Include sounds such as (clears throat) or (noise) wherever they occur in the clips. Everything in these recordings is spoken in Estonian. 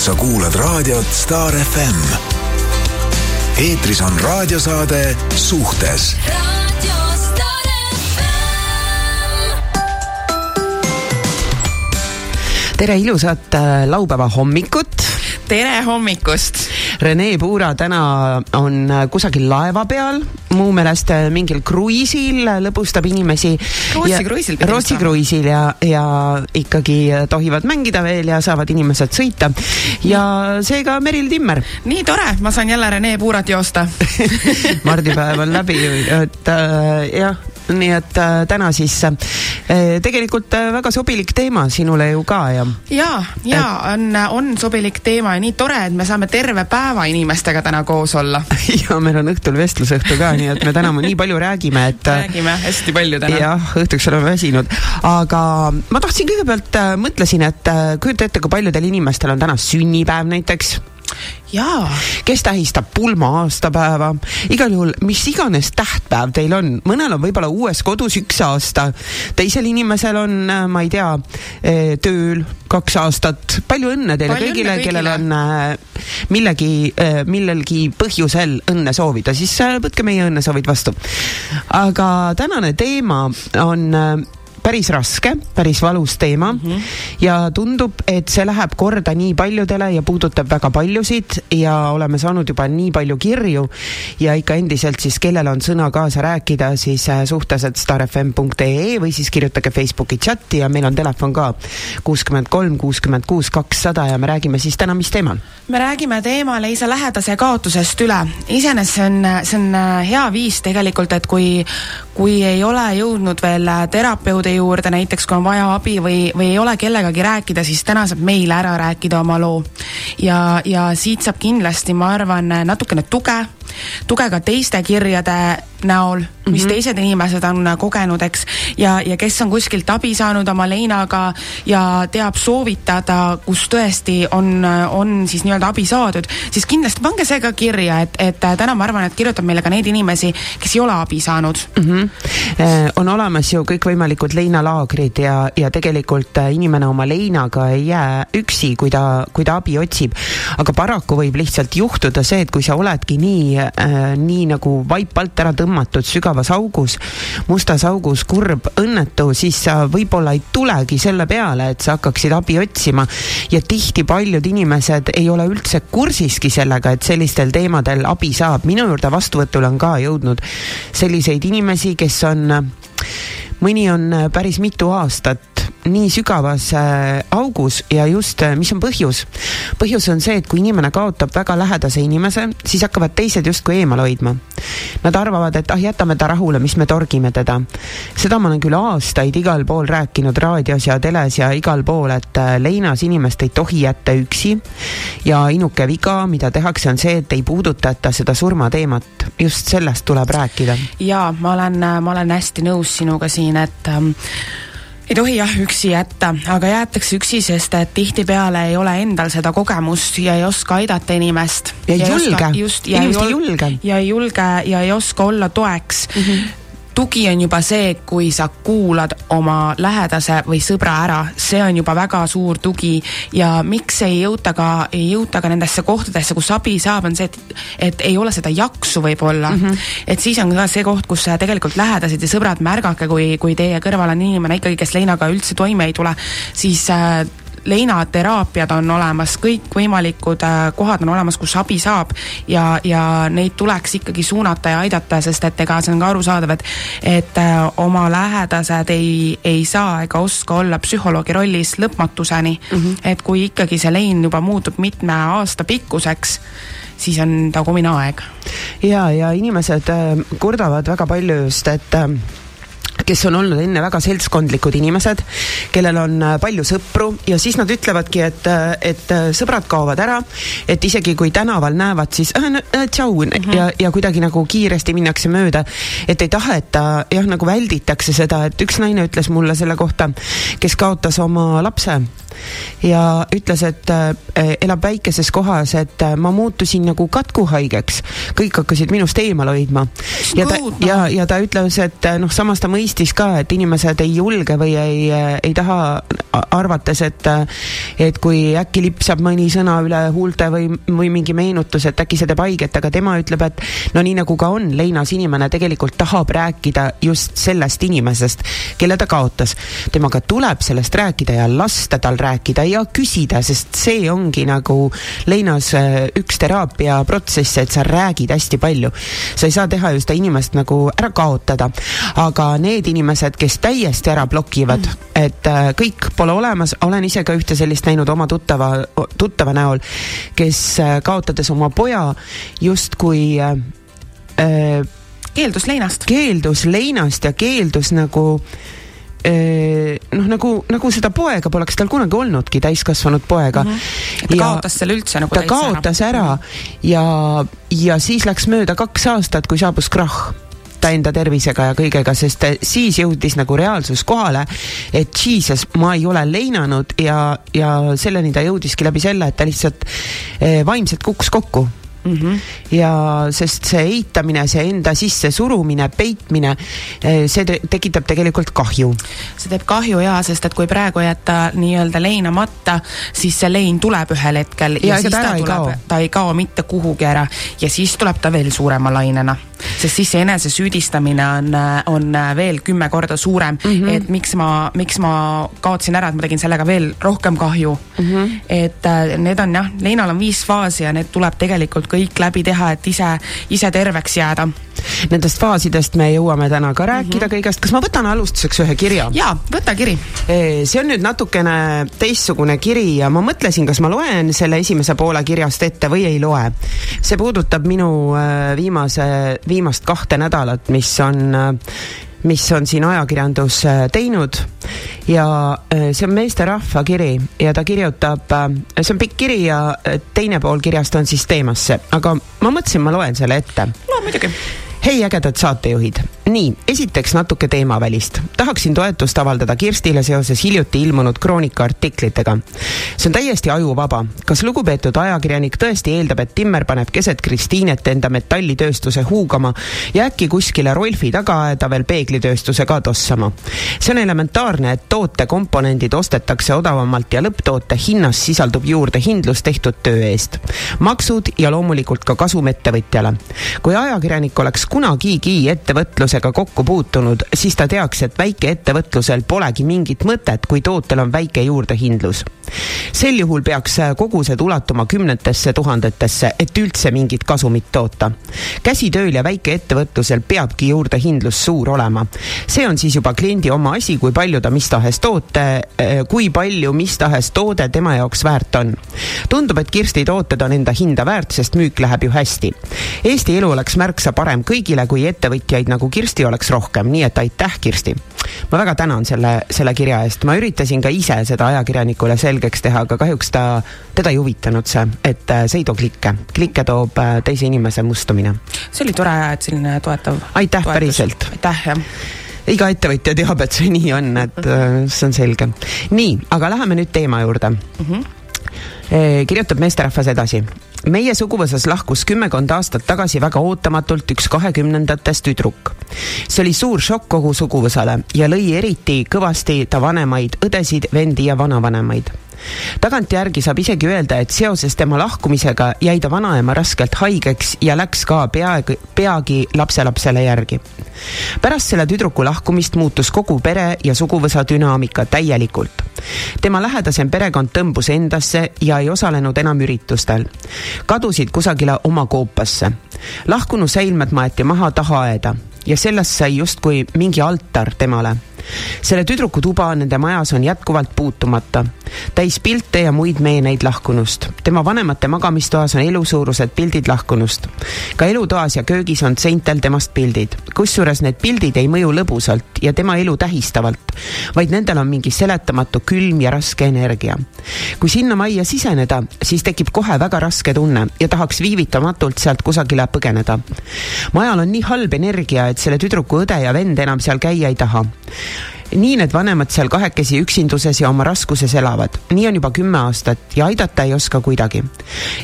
sa kuulad raadiot Star FM. eetris on raadiosaade Suhtes tere ilusat äh, laupäeva hommikut. Tere hommikust. Rene Puura täna on äh, kusagil laeva peal, mu meelest äh, mingil kruiisil, lõbustab inimesi. Rootsi kruiisil. Rootsi kruiisil ja, ja ikkagi tohivad mängida veel ja saavad inimesed sõita. ja seega Meril Timmer. nii tore, ma saan jälle Rene Puurat joosta (laughs) mardipäev on läbi, et äh, jah, nii et äh, täna siis äh, tegelikult äh, väga sobilik teema sinule ju ka ja. ja, ja et... on, on sobilik teema ja nii tore, et me saame terve päeva inimestega täna koos olla (laughs) ja meil on õhtul vestlusõhtu ka, nii et me täna nii palju räägime, et. räägime hästi palju täna. jah, õhtuks oleme väsinud, aga ma tahtsin kõigepealt, mõtlesin, et kujuta ette, kui paljudel inimestel on täna sünnipäev näiteks. Kes tähistab pulma aastapäeva, igal juhul mis iganes tähtpäev teil on, mõnel on võib-olla uues kodus üks aasta, teisel inimesel on, äh, ma ei tea, äh, tööl kaks aastat, palju õnne teile palju kõigile, kõigile., kellel on äh, millegi, millelgi põhjusel õnne soovida, siis võtke meie õnnesoovid vastu. aga tänane teema on päris raske, päris valus teema mm -hmm. ja tundub, et see läheb korda nii paljudele ja puudutab väga paljusid ja oleme saanud juba nii palju kirju ja ikka endiselt siis, kellel on sõna kaasa rääkida, siis äh, suhteliselt starfm.ee või siis kirjutage Facebooki chati ja meil on telefon ka kuuskümmend kolm, kuuskümmend kuus, kakssada ja me räägime siis täna, mis teemal? me räägime teemal isa lähedase kaotusest üle. iseenesest see on, see on äh, hea viis tegelikult, et kui, kui ei ole jõudnud veel äh, terapeudi psühholoogide juurde näiteks, kui on vaja abi või, või ei ole kellegagi rääkida, siis täna saab meile ära rääkida oma loo. ja, ja siit saab kindlasti, ma arvan, natukene tuge, tuge ka teiste kirjade näol, mis mm -hmm. teised inimesed on kogenud, eks, ja, ja kes on kuskilt abi saanud oma leinaga ja teab soovitada, kus tõesti on, on siis nii-öelda abi saadud, siis kindlasti pange see ka kirja, et, et täna ma arvan, et kirjutab meile ka neid inimesi, kes ei ole abi saanud mm. -hmm. on olemas ju kõikvõimalikud leinalaagrid ja, ja tegelikult äh, inimene oma leinaga ei jää üksi, kui ta, kui ta abi otsib. aga paraku võib lihtsalt juhtuda see, et kui sa oledki nii äh,, nii nagu vaip alt ära tõmmatud, tõmmatud sügavas augus, mustas augus, kurb, õnnetu, siis sa võib-olla ei tulegi selle peale, et sa hakkaksid abi otsima. ja tihti paljud inimesed ei ole üldse kursiski sellega, et sellistel teemadel abi saab. minu juurde vastuvõtule on ka jõudnud selliseid inimesi, kes on mõni on päris mitu aastat nii sügavas äh, augus ja just, äh, mis on põhjus? põhjus on see, et kui inimene kaotab väga lähedase inimese, siis hakkavad teised justkui eemal hoidma. Nad arvavad, et ah, jätame ta rahule, mis me torgime teda. seda ma olen küll aastaid igal pool rääkinud raadios ja teles ja igal pool, et äh, leinas inimest ei tohi jätta üksi. ja ainuke viga, mida tehakse, on see, et ei puudutata seda surmateemat. just sellest tuleb rääkida. ja ma olen, ma olen hästi nõus sinuga siin, et ähm, ei tohi jah üksi jätta, aga jäetakse üksi, sest et tihtipeale ei ole endal seda kogemust ja ei oska aidata inimest. ja ei julge, inimesed ei julge. ja ei julge ja ei oska olla toeks mm. -hmm tugi on juba see, kui sa kuulad oma lähedase või sõbra ära, see on juba väga suur tugi ja miks ei jõuta ka, ei jõuta ka nendesse kohtadesse, kus abi saab, on see, et, et ei ole seda jaksu võib-olla mm. -hmm. et siis on ka see koht, kus tegelikult lähedased ja sõbrad, märgake, kui, kui teie kõrval on inimene ikkagi, kes leinaga üldse toime ei tule, siis äh, leinateraapiad on olemas, kõikvõimalikud äh, kohad on olemas, kus abi saab ja, ja neid tuleks ikkagi suunata ja aidata, sest et ega see on ka arusaadav, et et äh, oma lähedased ei, ei saa ega oska olla psühholoogi rollis lõpmatuseni mm. -hmm. et kui ikkagi see lein juba muutub mitme aasta pikkuseks, siis on tagumine aeg. ja, ja inimesed äh, kurdavad väga palju just, et kes on olnud enne väga seltskondlikud inimesed, kellel on äh, palju sõpru ja siis nad ütlevadki, et, äh, et äh, sõbrad kaovad ära, et isegi kui tänaval näevad, siis äh, äh, tšau mm -hmm. ja, ja kuidagi nagu kiiresti minnakse mööda, et ei taheta, jah, nagu välditakse seda, et üks naine ütles mulle selle kohta, kes kaotas oma lapse ja ütles, et äh, elab väikeses kohas, et äh, ma muutusin nagu katkuhaigeks. kõik hakkasid minust eemal hoidma. ja ta, ja, ja ta ütles, et noh, samas ta mõistis ka, et inimesed ei julge või ei, äh, ei taha arvates, et et kui äkki lipsab mõni sõna üle huulte või, või mingi meenutus, et äkki see teeb haiget, aga tema ütleb, et no nii nagu ka on, leinas inimene tegelikult tahab rääkida just sellest inimesest, kelle ta kaotas. temaga tuleb sellest rääkida ja lasta tal rääkida ja küsida, sest see ongi nagu leinas äh, üks teraapiaprotsess, et sa räägid hästi palju. sa ei saa teha ju seda inimest nagu ära kaotada, aga need inimesed, kes täiesti ära blokivad mm., et äh, kõik pole olemas, olen ise ka ühte sellist näinud oma tuttava, tuttava näol, kes äh, kaotades oma poja justkui äh, keeldus leinast. keeldus leinast ja keeldus nagu noh, nagu, nagu seda poega poleks tal kunagi olnudki, täiskasvanud poega mm. -hmm. ta ja kaotas selle üldse nagu ta kaotas ära, ära ja, ja siis läks mööda kaks aastat, kui saabus krahh ta enda tervisega ja kõigega, sest siis jõudis nagu reaalsus kohale, et jesus, ma ei ole leinanud ja, ja selleni ta jõudiski läbi selle, et ta lihtsalt eh, vaimselt kukkus kokku mm. -hmm. ja sest see eitamine, see enda sisse surumine, peitmine, eh, see te tekitab tegelikult kahju. see teeb kahju jaa, sest et kui praegu jätta nii-öelda leinamata, siis see lein tuleb ühel hetkel ja, ja siis ta, ta tuleb, ta ei kao mitte kuhugi ära ja siis tuleb ta veel suurema lainena sest siis see enesesüüdistamine on, on veel kümme korda suurem mm, -hmm. et miks ma, miks ma kaotasin ära, et ma tegin sellega veel rohkem kahju mm. -hmm. et äh, need on jah, leinal on viis faasi ja need tuleb tegelikult kõik läbi teha, et ise, ise terveks jääda. Nendest faasidest me jõuame täna ka rääkida mm -hmm. kõigest, kas ma võtan alustuseks ühe kirja? jaa, võta kiri. see on nüüd natukene teistsugune kiri ja ma mõtlesin, kas ma loen selle esimese poole kirjast ette või ei loe. see puudutab minu äh, viimase viimast kahte nädalat, mis on mis on siin ajakirjandus teinud ja äh, see on meesterahva kiri ja ta kirjutab, äh, see on pikk kiri ja äh, teine pool kirjast on siis teemasse, aga ma mõtlesin, ma loen selle ette. no muidugi. Hei, ägedad saatejuhid nii, esiteks natuke teemavälist. tahaksin toetust avaldada Kirstile seoses hiljuti ilmunud Kroonika artiklitega. see on täiesti ajuvaba. kas lugupeetud ajakirjanik tõesti eeldab, et Timmer paneb keset Kristiinet enda metallitööstuse huugama ja äkki kuskile Rolfi tagaaeda veel peeglitööstuse ka tossama? see on elementaarne, et toote komponendid ostetakse odavamalt ja lõpptoote hinnas sisaldub juurde hindlus tehtud töö eest. maksud ja loomulikult ka kasum ettevõtjale. kui ajakirjanik oleks kunagigi ettevõtluse ettevõtlusega kokku puutunud, siis ta teaks, et väikeettevõtlusel polegi mingit mõtet, kui tootel on väike juurdehindlus. sel juhul peaks kogused ulatuma kümnetesse tuhandetesse, et üldse mingit kasumit toota. käsitööl ja väikeettevõtlusel peabki juurdehindlus suur olema. see on siis juba kliendi oma asi, kui palju ta mis tahes toote, eh, kui palju mis tahes toode tema jaoks väärt on. tundub, et Kirsti tooted on enda hinda väärt, sest müük läheb ju hästi. Eesti elu oleks märksa parem kõigile, kui ettevõtjaid nagu Kirsti oleks rohkem, nii et aitäh, Kirsti. ma väga tänan selle, selle kirja eest, ma üritasin ka ise seda ajakirjanikule selgeks teha, aga kahjuks ta, teda ei huvitanud see, et äh, see ei too klikke. klikke toob äh, teise inimese mustumine. see oli tore, et selline toetav. aitäh, päriselt. aitäh, jah iga ettevõtja teab, et see nii on, et äh, see on selge. nii, aga läheme nüüd teema juurde mm. -hmm. Kirjutab meesterahvas edasi meie suguvõsas lahkus kümmekond aastat tagasi väga ootamatult üks kahekümnendates tüdruk. see oli suur šokk kogu suguvõsale ja lõi eriti kõvasti ta vanemaid õdesid, vendi ja vanavanemaid tagantjärgi saab isegi öelda, et seoses tema lahkumisega jäi ta vanaema raskelt haigeks ja läks ka peaaegu, peagi lapselapsele järgi. pärast selle tüdruku lahkumist muutus kogu pere ja suguvõsa dünaamika täielikult. tema lähedasem perekond tõmbus endasse ja ei osalenud enam üritustel. kadusid kusagile oma koopasse. lahkunu säilmed maeti maha tahaaeda ja sellest sai justkui mingi altar temale selle tüdruku tuba nende majas on jätkuvalt puutumata, täis pilte ja muid meeneid lahkunust. tema vanemate magamistoas on elusuurused pildid lahkunust. ka elutoas ja köögis on seintel temast pildid, kusjuures need pildid ei mõju lõbusalt ja tema elu tähistavalt, vaid nendel on mingi seletamatu külm ja raske energia. kui sinna majja siseneda, siis tekib kohe väga raske tunne ja tahaks viivitamatult sealt kusagile põgeneda. majal on nii halb energia, et selle tüdruku õde ja vend enam seal käia ei taha nii need vanemad seal kahekesi üksinduses ja oma raskuses elavad. nii on juba kümme aastat ja aidata ei oska kuidagi.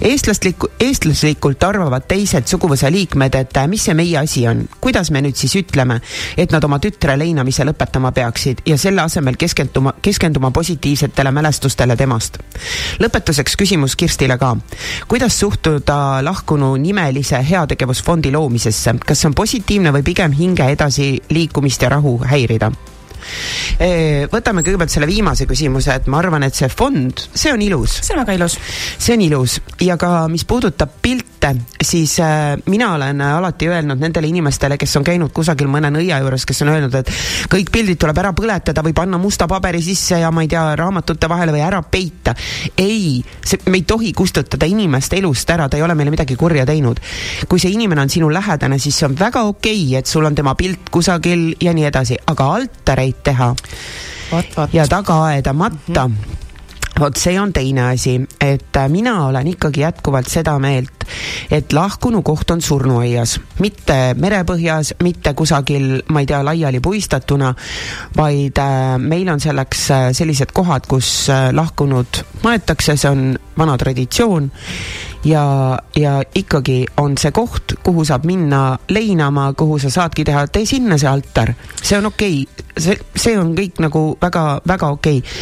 eestlastlik, eestlaslikult arvavad teised suguvõsa liikmed, et mis see meie asi on, kuidas me nüüd siis ütleme, et nad oma tütre leinamise lõpetama peaksid ja selle asemel keskenduma, keskenduma positiivsetele mälestustele temast. lõpetuseks küsimus Kirstile ka. kuidas suhtuda lahkunu nimelise heategevusfondi loomisesse, kas see on positiivne või pigem hinge edasiliikumist ja rahu häirida? Võtame kõigepealt selle viimase küsimuse, et ma arvan, et see fond, see on ilus. see on väga ilus. see on ilus ja ka mis puudutab pilte, siis äh, mina olen alati öelnud nendele inimestele, kes on käinud kusagil mõne nõia juures, kes on öelnud, et kõik pildid tuleb ära põletada või panna musta paberi sisse ja ma ei tea, raamatute vahele või ära peita. ei, see, me ei tohi kustutada inimest elust ära, ta ei ole meile midagi kurja teinud. kui see inimene on sinu lähedane, siis see on väga okei okay,, et sul on tema pilt kusagil ja nii edasi, aga altareid teha Vat, vat. ja tagaaeda matta mm. -hmm vot see on teine asi, et äh, mina olen ikkagi jätkuvalt seda meelt, et lahkunu koht on surnuaias, mitte merepõhjas, mitte kusagil, ma ei tea, laiali puistatuna, vaid äh, meil on selleks äh, sellised kohad, kus lahkunud maetakse, see on vana traditsioon ja, ja ikkagi on see koht, kuhu saab minna leinama, kuhu sa saadki teha, tee sinna see altar, see on okei okay., see, see on kõik nagu väga, väga okei okay.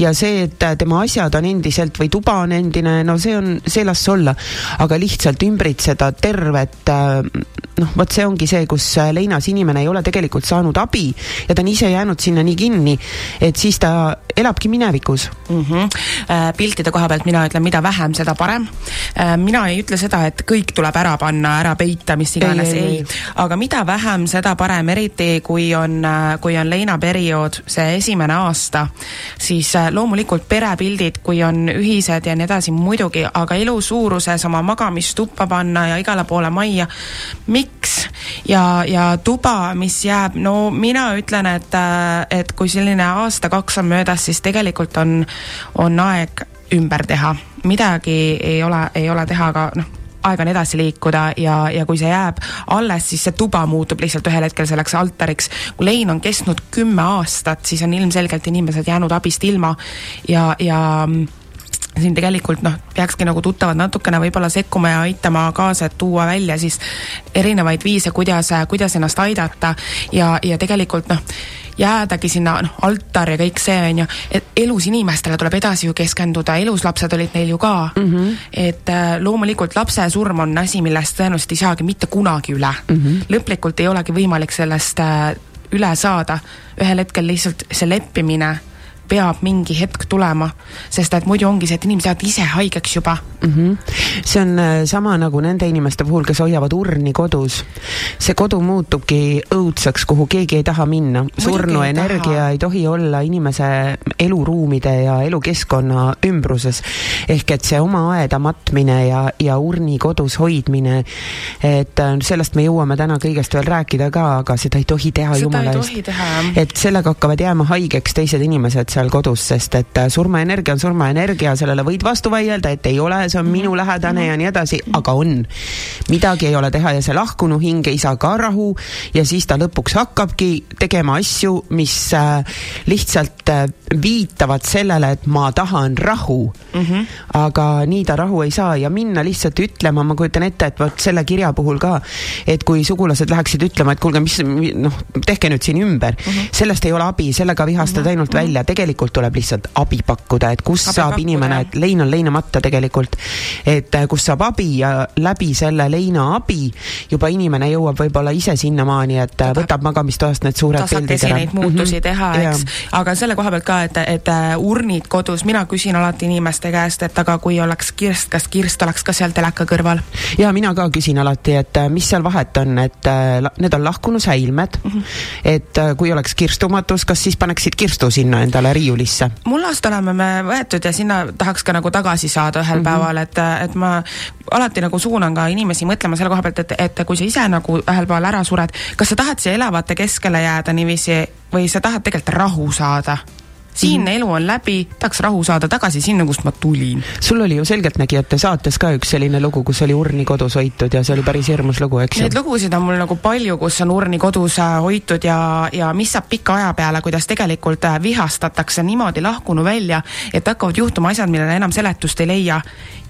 ja see, et tema asjad on endiselt või tuba on endine, no see on, see las olla, aga lihtsalt ümbritseda tervet noh, vot see ongi see, kus leinas inimene ei ole tegelikult saanud abi ja ta on ise jäänud sinna nii kinni, et siis ta elabki minevikus mm. -hmm. piltide koha pealt mina ütlen, mida vähem, seda parem Äh, mina ei ütle seda, et kõik tuleb ära panna, ära peita, mis iganes, ei, ei, aga mida vähem, seda parem, eriti kui on, äh, kui on leinaperiood, see esimene aasta, siis äh, loomulikult perepildid, kui on ühised ja nii edasi, muidugi, aga elu suuruses oma magamistuppa panna ja igale poole majja, miks? Ja, ja tuba, mis jääb, no mina ütlen, et, et kui selline aasta-kaks on möödas, siis tegelikult on, on aeg ümber teha, midagi ei ole, ei ole teha, aga noh, aeg on edasi liikuda ja, ja kui see jääb alles, siis see tuba muutub lihtsalt ühel hetkel selleks altariks. kui lein on kestnud kümme aastat, siis on ilmselgelt inimesed jäänud abist ilma ja, ja siin tegelikult noh, peakski nagu tuttavad natukene võib-olla sekkuma ja aitama kaasa, et tuua välja siis erinevaid viise, kuidas, kuidas ennast aidata ja, ja tegelikult noh, jäädagi sinna noh, altar ja kõik see on ju, et elus inimestele tuleb edasi ju keskenduda, elus lapsed olid neil ju ka mm. -hmm. et äh, loomulikult lapse surm on asi, millest tõenäoliselt ei saagi mitte kunagi üle mm. -hmm. lõplikult ei olegi võimalik sellest äh, üle saada, ühel hetkel lihtsalt see leppimine peab mingi hetk tulema, sest et muidu ongi see, et inimesed jäävad ise haigeks juba mm. -hmm. see on äh, sama nagu nende inimeste puhul, kes hoiavad urni kodus. see kodu muutubki õudseks, kuhu keegi ei taha minna. surnu ei energia taha. ei tohi olla inimese eluruumide ja elukeskkonna ümbruses. ehk et see oma aeda matmine ja, ja urni kodus hoidmine, et äh, sellest me jõuame täna kõigest veel rääkida ka, aga seda ei tohi teha seda jumala eest. et sellega hakkavad jääma haigeks teised inimesed seal kodus, sest et äh, surmaenergia on surmaenergia, sellele võid vastu vaielda, et ei ole, see on mhm. minu lähedane ja nii edasi, aga on. midagi ei ole teha ja see lahkunu hing ei saa ka rahu ja siis ta lõpuks hakkabki tegema asju, mis äh, lihtsalt äh, viitavad sellele, et ma tahan rahu mm. -hmm. aga nii ta rahu ei saa ja minna lihtsalt ütlema, ma kujutan ette, et vot selle kirja puhul ka, et kui sugulased läheksid ütlema, et kuulge, mis noh, tehke nüüd siin ümber mm, -hmm. sellest ei ole abi, sellega vihastad mm -hmm. ainult välja, tegelikult tegelikult tuleb lihtsalt abi pakkuda, et kus abi saab pakkuda. inimene, et lein on leinamata tegelikult, et äh, kus saab abi ja läbi selle leina abi juba inimene jõuab võib-olla ise sinnamaani, et äh, Tata. võtab magamistoast need suured pildid ära. neid muutusi mm -hmm. teha, eks, aga selle koha pealt ka, et, et äh, urnid kodus, mina küsin alati inimeste käest, et aga kui oleks kirst, kas kirst oleks ka seal teleka kõrval? ja mina ka küsin alati, et mis seal vahet on, et need on lahkunu säilmed mm, -hmm. et kui oleks kirstumatus, kas siis paneksid kirstu sinna endale riiulisse? mullast oleme me võetud ja sinna tahaks ka nagu tagasi saada ühel mm -hmm. päeval, et, et ma alati nagu suunan ka inimesi mõtlema selle koha pealt, et, et kui sa ise nagu ühel päeval ära sured, kas sa tahad siia elavate keskele jääda niiviisi või sa tahad tegelikult rahu saada? Siinne elu on läbi, tahaks rahu saada tagasi sinna, kust ma tulin. sul oli ju Selgeltnägijate saates ka üks selline lugu, kus oli urni kodus hoitud ja see oli päris hirmus lugu, eks ju? Neid lugusid on mul nagu palju, kus on urni kodus äh, hoitud ja, ja mis saab pika aja peale, kuidas tegelikult äh, vihastatakse niimoodi lahkunu välja, et hakkavad juhtuma asjad, millele enam seletust ei leia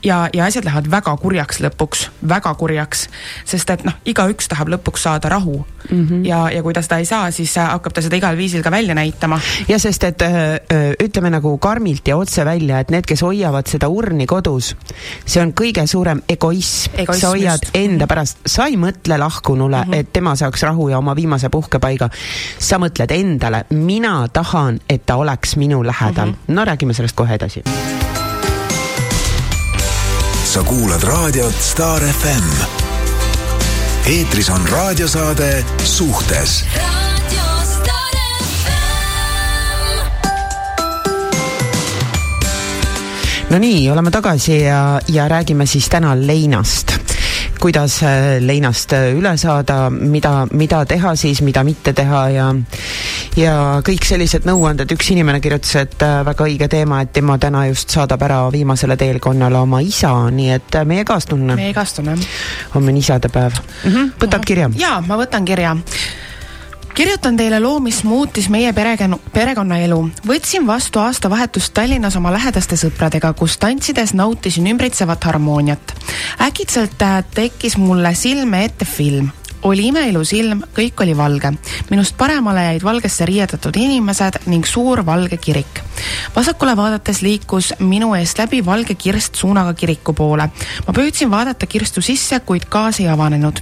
ja, ja asjad lähevad väga kurjaks lõpuks, väga kurjaks, sest et noh, igaüks tahab lõpuks saada rahu mm. -hmm. ja, ja kui ta seda ei saa, siis äh, hakkab ta seda igal viisil ka välja näitama. ja sest, et äh, äh, ütleme nagu karmilt ja otse välja, et need, kes hoiavad seda urni kodus, see on kõige suurem egoism, egoism. sa hoiad just. enda pärast, sa ei mõtle lahkunule mm, -hmm. et tema saaks rahu ja oma viimase puhkepaiga. sa mõtled endale, mina tahan, et ta oleks minu lähedal mm. -hmm. no räägime sellest kohe edasi sa kuulad raadiot Star FM. eetris on raadiosaade Suhtes. No nii, oleme tagasi ja, ja räägime siis täna leinast kuidas äh, leinast äh, üle saada, mida, mida teha siis, mida mitte teha ja ja kõik sellised nõuanded, üks inimene kirjutas, et äh, väga õige teema, et tema täna just saadab ära viimasele teekonnale oma isa, nii et meie kaastunne. meie kaastunne. homme on isadepäev mm. -hmm. võtad kirja? jaa, ma võtan kirja kirjutan teile loo, mis muutis meie perekonna, perekonnaelu. võtsin vastu aastavahetust Tallinnas oma lähedaste sõpradega, kus tantsides nautisin ümbritsevat harmooniat. äkitselt äh, tekkis mulle silme ette film oli imeilus ilm, kõik oli valge. minust paremale jäid valgesse riietatud inimesed ning suur valge kirik. vasakule vaadates liikus minu eest läbi valge kirst suunaga kiriku poole. ma püüdsin vaadata kirstu sisse, kuid gaas ei avanenud.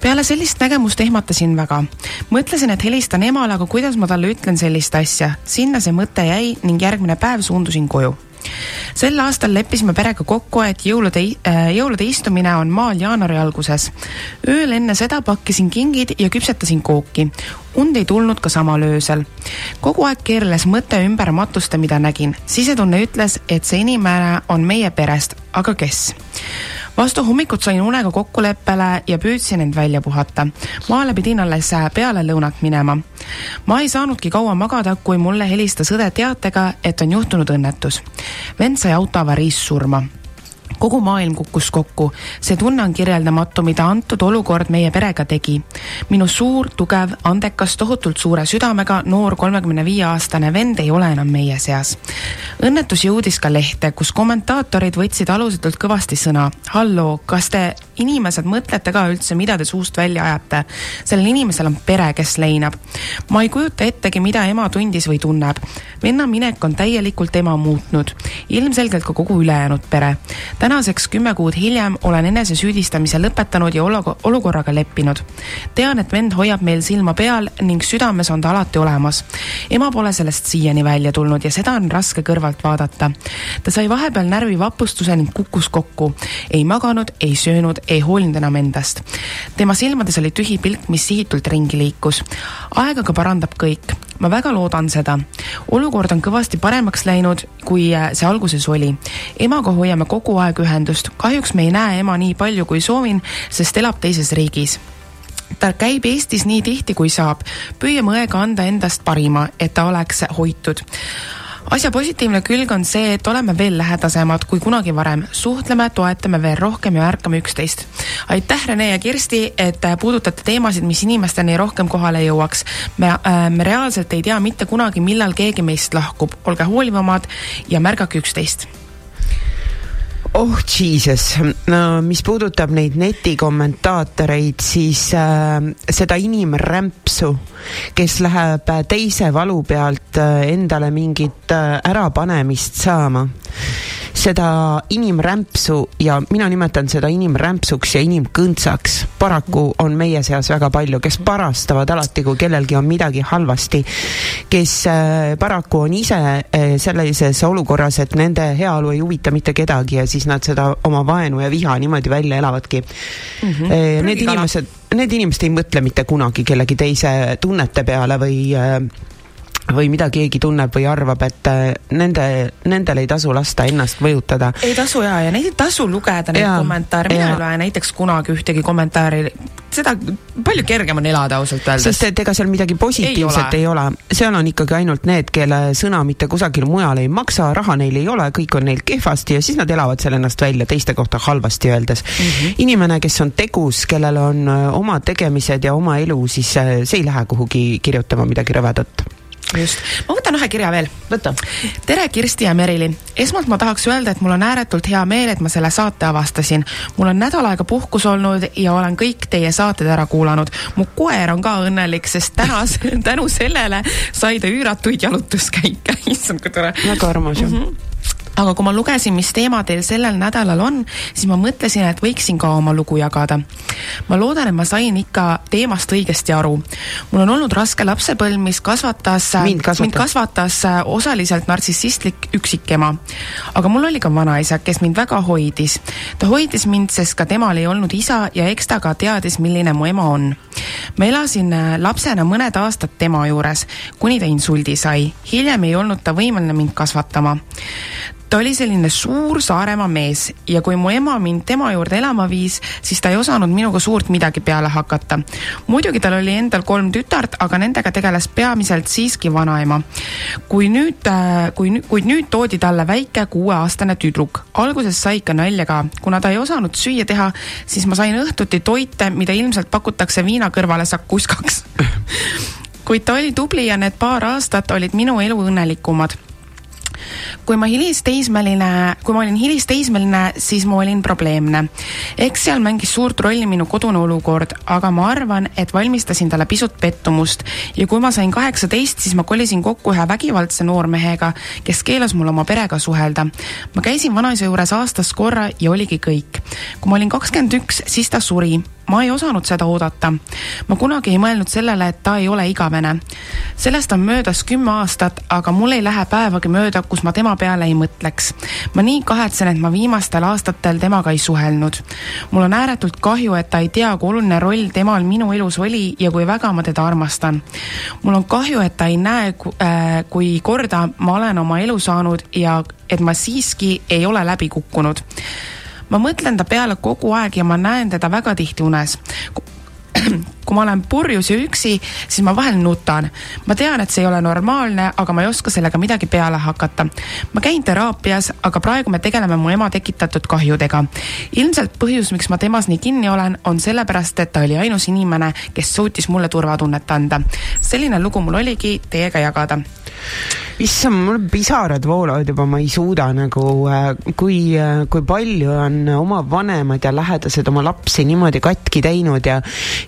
peale sellist nägemust ehmatasin väga. mõtlesin, et helistan emale, aga kuidas ma talle ütlen sellist asja. sinna see mõte jäi ning järgmine päev suundusin koju sel aastal leppisime perega kokku, et jõulude, äh, jõulude istumine on maal jaanuari alguses. ööl enne seda pakkisin kingid ja küpsetasin kooki. und ei tulnud ka samal öösel. kogu aeg keerles mõte ümber matuste, mida nägin. sisetunne ütles, et see inimene on meie perest, aga kes? Vastu hommikut sain unega kokkuleppele ja püüdsin end välja puhata. maale pidin alles peale lõunat minema. ma ei saanudki kaua magada, kui mulle helistas õde teatega, et on juhtunud õnnetus. vend sai autoavariis surma kogu maailm kukkus kokku. see tunne on kirjeldamatu, mida antud olukord meie perega tegi. minu suur, tugev, andekas, tohutult suure südamega noor kolmekümne viie aastane vend ei ole enam meie seas. õnnetus jõudis ka lehte, kus kommentaatorid võtsid alusetult kõvasti sõna. halloo, kas te inimesed mõtlete ka üldse, mida te suust välja ajate? sellel inimesel on pere, kes leinab. ma ei kujuta ettegi, mida ema tundis või tunneb. venna minek on täielikult ema muutnud. Ilmselgelt ka kogu ülejäänud pere tänaseks kümme kuud hiljem olen enesesüüdistamise lõpetanud ja olukorraga leppinud. tean, et vend hoiab meil silma peal ning südames on ta alati olemas. ema pole sellest siiani välja tulnud ja seda on raske kõrvalt vaadata. ta sai vahepeal närvivapustuse ning kukkus kokku. ei maganud, ei söönud, ei hoolinud enam endast. tema silmades oli tühi pilk, mis sihitult ringi liikus. aeg aga parandab kõik ma väga loodan seda. olukord on kõvasti paremaks läinud, kui äh, see alguses oli. emaga hoiame kogu aeg ühendust, kahjuks me ei näe ema nii palju, kui soovin, sest elab teises riigis ta käib Eestis nii tihti, kui saab. püüame õega anda endast parima, et ta oleks hoitud asja positiivne külg on see, et oleme veel lähedasemad kui kunagi varem, suhtleme, toetame veel rohkem ja ärkame üksteist. aitäh, Rene ja Kirsti, et puudutate teemasid, mis inimesteni rohkem kohale jõuaks. me äh,, me reaalselt ei tea mitte kunagi, millal keegi meist lahkub, olge hoolivamad ja märgake üksteist oh jesus, no mis puudutab neid netikommentaatoreid, siis äh, seda inimrämpsu, kes läheb teise valu pealt äh, endale mingit äh, ärapanemist saama seda inimrämpsu ja mina nimetan seda inimrämpsuks ja inimkõntsaks. paraku on meie seas väga palju, kes parastavad alati, kui kellelgi on midagi halvasti, kes äh, paraku on ise äh, sellises olukorras, et nende heaolu ei huvita mitte kedagi ja siis nad seda oma vaenu ja viha niimoodi välja elavadki mm. -hmm. Need inimesed, need inimesed ei mõtle mitte kunagi kellegi teise tunnete peale või või mida keegi tunneb või arvab, et äh, nende, nendel ei tasu lasta ennast mõjutada. ei tasu ja, ja neid ei tasu lugeda, neid kommentaare, mina ei loe näiteks kunagi ühtegi kommentaari, seda palju kergem on elada ausalt öeldes. sest et ega seal midagi positiivset ei ole, ole., seal on ikkagi ainult need, kelle sõna mitte kusagil mujal ei maksa, raha neil ei ole, kõik on neil kehvasti ja siis nad elavad selle ennast välja teiste kohta halvasti öeldes mm. -hmm. inimene, kes on tegus, kellel on äh, omad tegemised ja oma elu, siis äh, see ei lähe kuhugi kirjutama midagi rõvedat just, ma võtan ühe kirja veel. võta. tere, Kirsti ja Merili. esmalt ma tahaks öelda, et mul on ääretult hea meel, et ma selle saate avastasin. mul on nädal aega puhkus olnud ja olen kõik teie saated ära kuulanud. mu koer on ka õnnelik, sest tänas, (laughs) tänu sellele sai ta üüratuid jalutuskäike. (laughs) issand, kui tore. väga armas ju mm -hmm aga kui ma lugesin, mis teema teil sellel nädalal on, siis ma mõtlesin, et võiksin ka oma lugu jagada. ma loodan, et ma sain ikka teemast õigesti aru. mul on olnud raske lapsepõlv, mis kasvatas, mind kasvatas, mind kasvatas äh, osaliselt nartsissistlik üksikema. aga mul oli ka vanaisa, kes mind väga hoidis. ta hoidis mind, sest ka temal ei olnud isa ja eks ta ka teadis, milline mu ema on. ma elasin äh, lapsena mõned aastad tema juures, kuni ta insuldi sai. hiljem ei olnud ta võimeline mind kasvatama ta oli selline suur Saaremaa mees ja kui mu ema mind tema juurde elama viis, siis ta ei osanud minuga suurt midagi peale hakata. muidugi tal oli endal kolm tütart, aga nendega tegeles peamiselt siiski vanaema. kui nüüd, äh, kui, kuid nüüd toodi talle väike kuueaastane tüdruk. alguses sai ikka nalja ka, kuna ta ei osanud süüa teha, siis ma sain õhtuti toite, mida ilmselt pakutakse viina kõrvale sakuskaks (laughs) kuid ta oli tubli ja need paar aastat olid minu elu õnnelikumad kui ma hilisteismeline, kui ma olin hilisteismeline, siis ma olin probleemne. eks seal mängis suurt rolli minu kodune olukord, aga ma arvan, et valmistasin talle pisut pettumust ja kui ma sain kaheksateist, siis ma kolisin kokku ühe vägivaldse noormehega, kes keelas mul oma perega suhelda. ma käisin vanaisa juures aastas korra ja oligi kõik. kui ma olin kakskümmend üks, siis ta suri ma ei osanud seda oodata. ma kunagi ei mõelnud sellele, et ta ei ole igavene. sellest on möödas kümme aastat, aga mul ei lähe päevagi mööda, kus ma tema peale ei mõtleks. ma nii kahetsen, et ma viimastel aastatel temaga ei suhelnud. mul on ääretult kahju, et ta ei tea, kui oluline roll temal minu elus oli ja kui väga ma teda armastan. mul on kahju, et ta ei näe, äh, kui korda ma olen oma elu saanud ja et ma siiski ei ole läbi kukkunud ma mõtlen ta peale kogu aeg ja ma näen teda väga tihti unes (clears throat) kui ma olen purjus ja üksi, siis ma vahel nutan. ma tean, et see ei ole normaalne, aga ma ei oska sellega midagi peale hakata. ma käin teraapias, aga praegu me tegeleme mu ema tekitatud kahjudega. ilmselt põhjus, miks ma temas nii kinni olen, on sellepärast, et ta oli ainus inimene, kes suutis mulle turvatunnet anda. selline lugu mul oligi teiega jagada issand, mul pisarad voolavad juba, ma ei suuda nagu, äh, kui, äh, kui palju on oma vanemad ja lähedased oma lapsi niimoodi katki teinud ja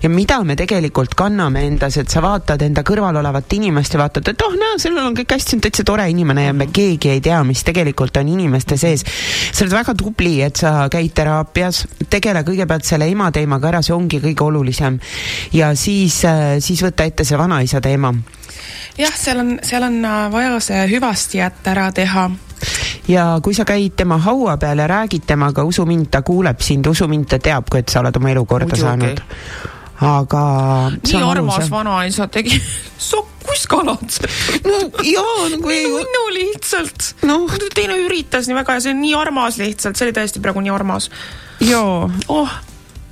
ja mida me tegelikult kanname endas, et sa vaatad enda kõrval olevat inimest ja vaatad, et oh, näe, sellel on kõik hästi, täitsa tore inimene ja me keegi ei tea, mis tegelikult on inimeste sees. sa oled väga tubli, et sa käid teraapias, tegele kõigepealt selle ema teemaga ära, see ongi kõige olulisem. ja siis, äh, siis võta ette see vanaisa teema jah, seal on, seal on äh, vaja see hüvasti jätta ära teha ja kui sa käid tema haua peal ja räägid temaga, usu mind, ta kuuleb sind, usu mind, ta teab, et sa oled oma elu korda Muidugi. saanud. aga nii armas vanaisa tegi (laughs) sokkuskalad. no jaa, nagu ei. no lihtsalt no.. teine üritas nii väga ja see on nii armas lihtsalt, see oli tõesti praegu nii armas. jaa. oh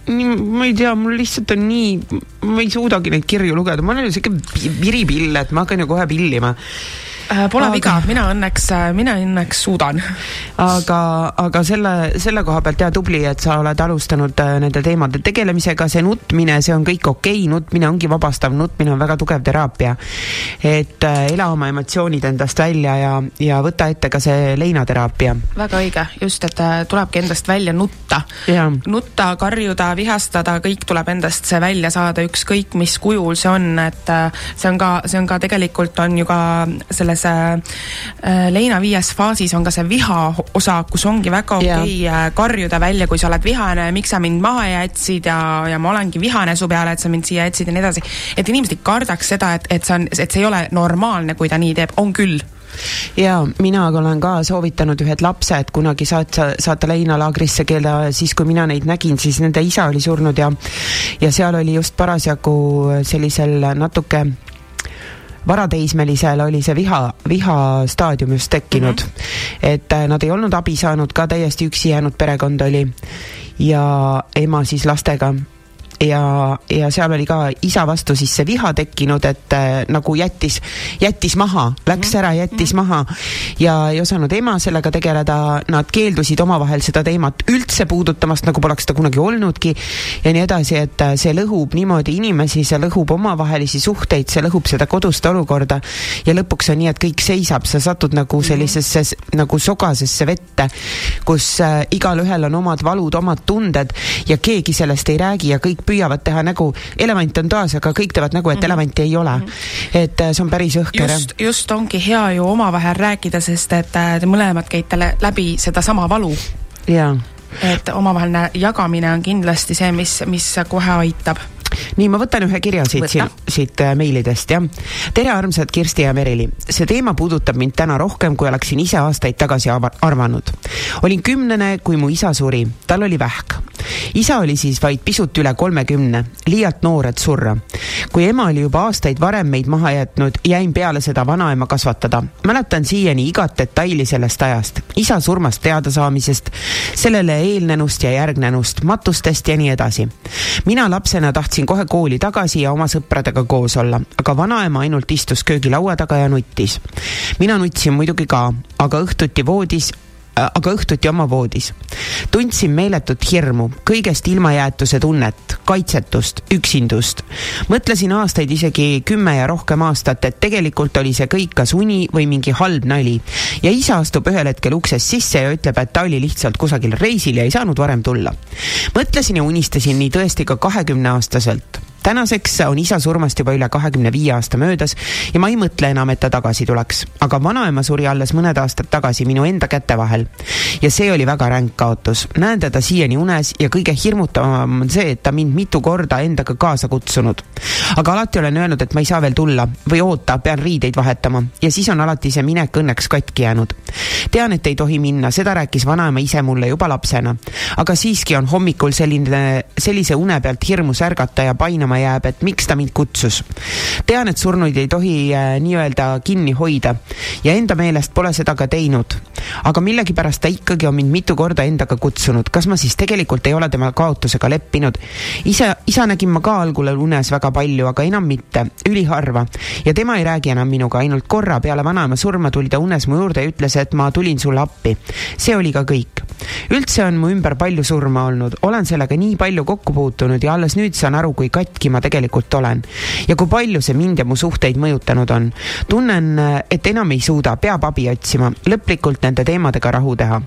ma ei tea, mul lihtsalt on nii, ma ei suudagi neid kirju lugeda, ma olen siuke viripill, et ma hakkan ju kohe pillima pole aga... viga, mina õnneks, äh, mina õnneks suudan. aga, aga selle, selle koha pealt jaa, tubli, et sa oled alustanud äh, nende teemade tegelemisega, see nutmine, see on kõik okei okay., nutmine ongi vabastav, nutmine on väga tugev teraapia. et äh, ela oma emotsioonid endast välja ja, ja võta ette ka see leinateraapia. väga õige, just, et tulebki endast välja nutta. nutta, karjuda, vihastada, kõik tuleb endast see välja saada, ükskõik mis kujul see on, et see on ka, see on ka tegelikult on ju ka selles selles äh, leina viies faasis on ka see viha osa, kus ongi väga okei okay, äh, karjuda välja, kui sa oled vihane, miks sa mind maha jätsid ja, ja ma olengi vihane su peale, et sa mind siia jätsid ja nii edasi. et inimesed ei kardaks seda, et, et see on, et see ei ole normaalne, kui ta nii teeb, on küll. Ja mina olen ka soovitanud ühed lapsed kunagi saata, saata leinalaagrisse, kelle siis, kui mina neid nägin, siis nende isa oli surnud ja ja seal oli just parasjagu sellisel natuke varateismelisel oli see viha, vihastaadium just tekkinud mm. -hmm. et äh, nad ei olnud abi saanud, ka täiesti üksi jäänud perekond oli ja ema siis lastega ja, ja seal oli ka isa vastu siis see viha tekkinud, et äh, nagu jättis, jättis maha, läks ära, jättis mm -hmm. maha ja ei osanud ema sellega tegeleda, nad keeldusid omavahel seda teemat üldse puudutamast, nagu poleks seda kunagi olnudki ja nii edasi, et äh, see lõhub niimoodi inimesi, see lõhub omavahelisi suhteid, see lõhub seda kodust olukorda ja lõpuks on nii, et kõik seisab, sa satud nagu mhm. sellisesse mm -hmm. nagu sogasesse vette, kus äh, igalühel on omad valud, omad tunded ja keegi sellest ei räägi ja kõik püüavad teha nägu, elevant on toas, aga kõik teevad nägu, et mm -hmm. elevanti ei ole mm. -hmm. et äh, see on päris õhker. just, just ongi hea ju omavahel rääkida, sest et äh, te mõlemad käite läbi sedasama valu. jaa et omavaheline jagamine on kindlasti see, mis, mis kohe aitab nii, ma võtan ühe kirja siit, siit äh, meilidest, jah. tere, armsad Kirsti ja Merili. see teema puudutab mind täna rohkem, kui oleksin ise aastaid tagasi arvanud. olin kümnene, kui mu isa suri. tal oli vähk. isa oli siis vaid pisut üle kolmekümne, liialt noor, et surra. kui ema oli juba aastaid varem meid maha jätnud, jäin peale seda vanaema kasvatada. mäletan siiani igat detaili sellest ajast, isa surmast teadasaamisest, sellele eelnenust ja järgnenust, matustest ja nii edasi. mina lapsena tahtsin kohe kooli tagasi ja oma sõpradega koos olla, aga vanaema ainult istus köögilaua taga ja nuttis. mina nutsin muidugi ka, aga õhtuti voodis aga õhtuti oma voodis. tundsin meeletut hirmu, kõigest ilmajäetuse tunnet, kaitsetust, üksindust. mõtlesin aastaid, isegi kümme ja rohkem aastat, et tegelikult oli see kõik kas uni või mingi halb nali. ja isa astub ühel hetkel uksest sisse ja ütleb, et ta oli lihtsalt kusagil reisil ja ei saanud varem tulla. mõtlesin ja unistasin nii tõesti ka kahekümne aastaselt tänaseks on isa surmast juba üle kahekümne viie aasta möödas ja ma ei mõtle enam, et ta tagasi tuleks. aga vanaema suri alles mõned aastad tagasi minu enda käte vahel. ja see oli väga ränk kaotus. näen teda siiani unes ja kõige hirmutavam on see, et ta mind mitu korda endaga kaasa kutsunud. aga alati olen öelnud, et ma ei saa veel tulla või oota, pean riideid vahetama ja siis on alati see minek õnneks katki jäänud. tean, et ei tohi minna, seda rääkis vanaema ise mulle juba lapsena. aga siiski on hommikul selline, sellise une pealt hirmus ärgata ja painama mõtlema jääb, et miks ta mind kutsus. tean, et surnuid ei tohi äh, nii-öelda kinni hoida ja enda meelest pole seda ka teinud. aga millegipärast ta ikkagi on mind mitu korda endaga kutsunud, kas ma siis tegelikult ei ole tema kaotusega leppinud? ise, isa nägin ma ka algul unes väga palju, aga enam mitte, üliharva. ja tema ei räägi enam minuga, ainult korra peale vanaema surma tuli ta unes mu juurde ja ütles, et ma tulin sulle appi. see oli ka kõik. üldse on mu ümber palju surma olnud, olen sellega nii palju kokku puutunud ja alles nüüd saan aru, kui katki katki ma tegelikult olen. ja kui palju see mind ja mu suhteid mõjutanud on. tunnen, et enam ei suuda, peab abi otsima, lõplikult nende teemadega rahu teha.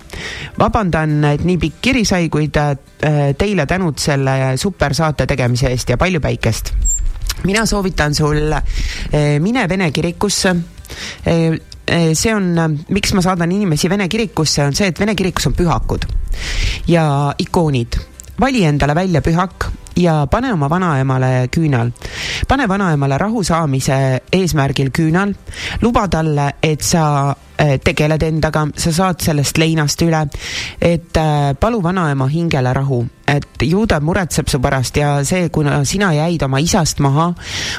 vabandan, et nii pikk kiri sai, kuid äh, teile tänud selle supersaate tegemise eest ja palju päikest mina soovitan sul, äh, mine Vene kirikusse äh, see on, miks ma saadan inimesi Vene kirikusse, on see, et Vene kirikus on pühakud ja ikoonid. vali endale välja pühak ja pane oma vanaemale küünal. pane vanaemale rahu saamise eesmärgil küünal, luba talle, et sa tegeled endaga, sa saad sellest leinast üle, et äh, palu vanaema hingele rahu et ju ta muretseb su pärast ja see, kuna sina jäid oma isast maha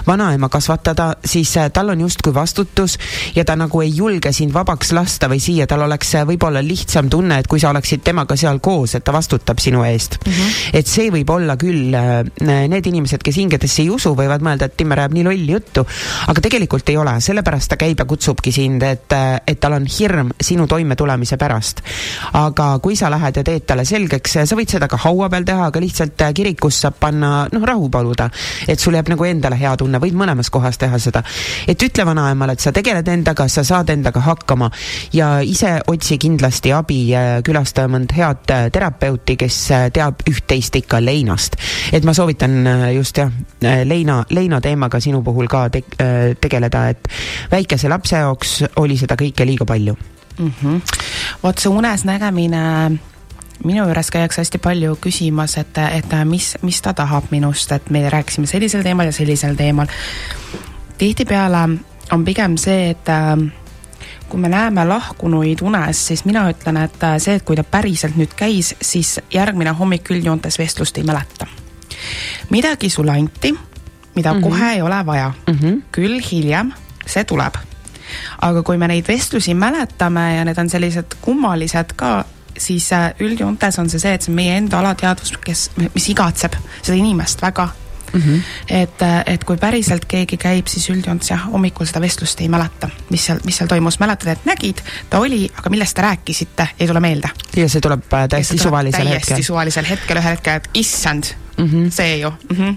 vanaema kasvatada, siis äh, tal on justkui vastutus ja ta nagu ei julge sind vabaks lasta või siia, tal oleks äh, võib-olla lihtsam tunne, et kui sa oleksid temaga seal koos, et ta vastutab sinu eest mm. -hmm. et see võib olla küll, äh, need inimesed, kes hingedesse ei usu, võivad mõelda, et Timmer ajab nii lolli juttu, aga tegelikult ei ole, sellepärast ta käib ja kutsubki sind, et, et tal on hirm sinu toimetulemise pärast. aga kui sa lähed ja teed talle selgeks, sa võid seda ka haua peal teha, aga lihtsalt äh, kirikus saab panna noh, rahu paluda. et sul jääb nagu endale hea tunne, võid mõlemas kohas teha seda. et ütle vanaemale, et sa tegeled endaga, sa saad endaga hakkama ja ise otsi kindlasti abi, külasta mõnd head äh, terapeuti, kes äh, teab üht-teist ikka leinast. et ma soovitan just jah, leina, leina teemaga sinu puhul ka te tegeleda, et väikese lapse jaoks oli seda kõike liiga palju mm. -hmm. vot see unes nägemine minu juures käiakse hästi palju küsimas, et, et mis, mis ta tahab minust, et me rääkisime sellisel teemal ja sellisel teemal. tihtipeale on pigem see, et kui me näeme lahkunuid unes, siis mina ütlen, et see, et kui ta päriselt nüüd käis, siis järgmine hommik üldjoontes vestlust ei mäleta. midagi sulle anti, mida mm -hmm. kohe ei ole vaja mm. -hmm. küll hiljem see tuleb. Aga kui me neid vestlusi mäletame ja need on sellised kummalised ka, siis äh, üldjoontes on see see, et see on meie enda alateadvus, kes, mis igatseb seda inimest väga mm. -hmm. et, äh, et kui päriselt keegi käib, siis üldjoontes jah, hommikul seda vestlust ei mäleta, mis seal, mis seal toimus, mäletad, et nägid, ta oli, aga millest te rääkisite, ei tule meelde. ja see tuleb äh, täiesti suvalisel hetkel. täiesti suvalisel hetkel, ühel hetkel, et issand mm, -hmm. see ju mm. -hmm.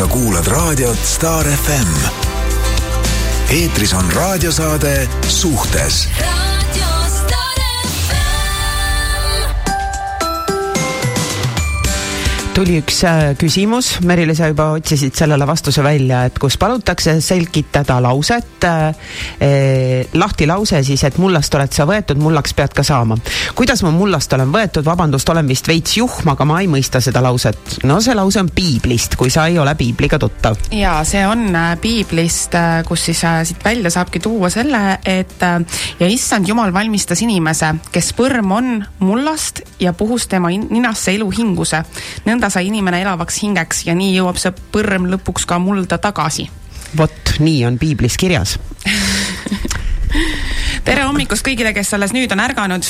Sa kuulad raadiot Star FM. eetris on raadiosaade Suhtes tuli üks äh, küsimus, Merile, sa juba otsisid sellele vastuse välja, et kus palutakse selgitada lauset eh,, lahti lause siis, et mullast oled sa võetud, mullaks pead ka saama. kuidas ma mullast olen võetud, vabandust, olen vist veits juhm, aga ma ei mõista seda lauset. no see lause on piiblist, kui sa ei ole piibliga tuttav. ja see on piiblist, kus siis siit välja saabki tuua selle, et ja issand jumal valmistas inimese, kes põrm on mullast ja puhus tema ninasse eluhinguse. nõnda sai inimene elavaks hingeks ja nii jõuab see põrm lõpuks ka mulda tagasi. vot nii on piiblis kirjas (laughs) tere hommikust kõigile, kes alles nüüd on ärganud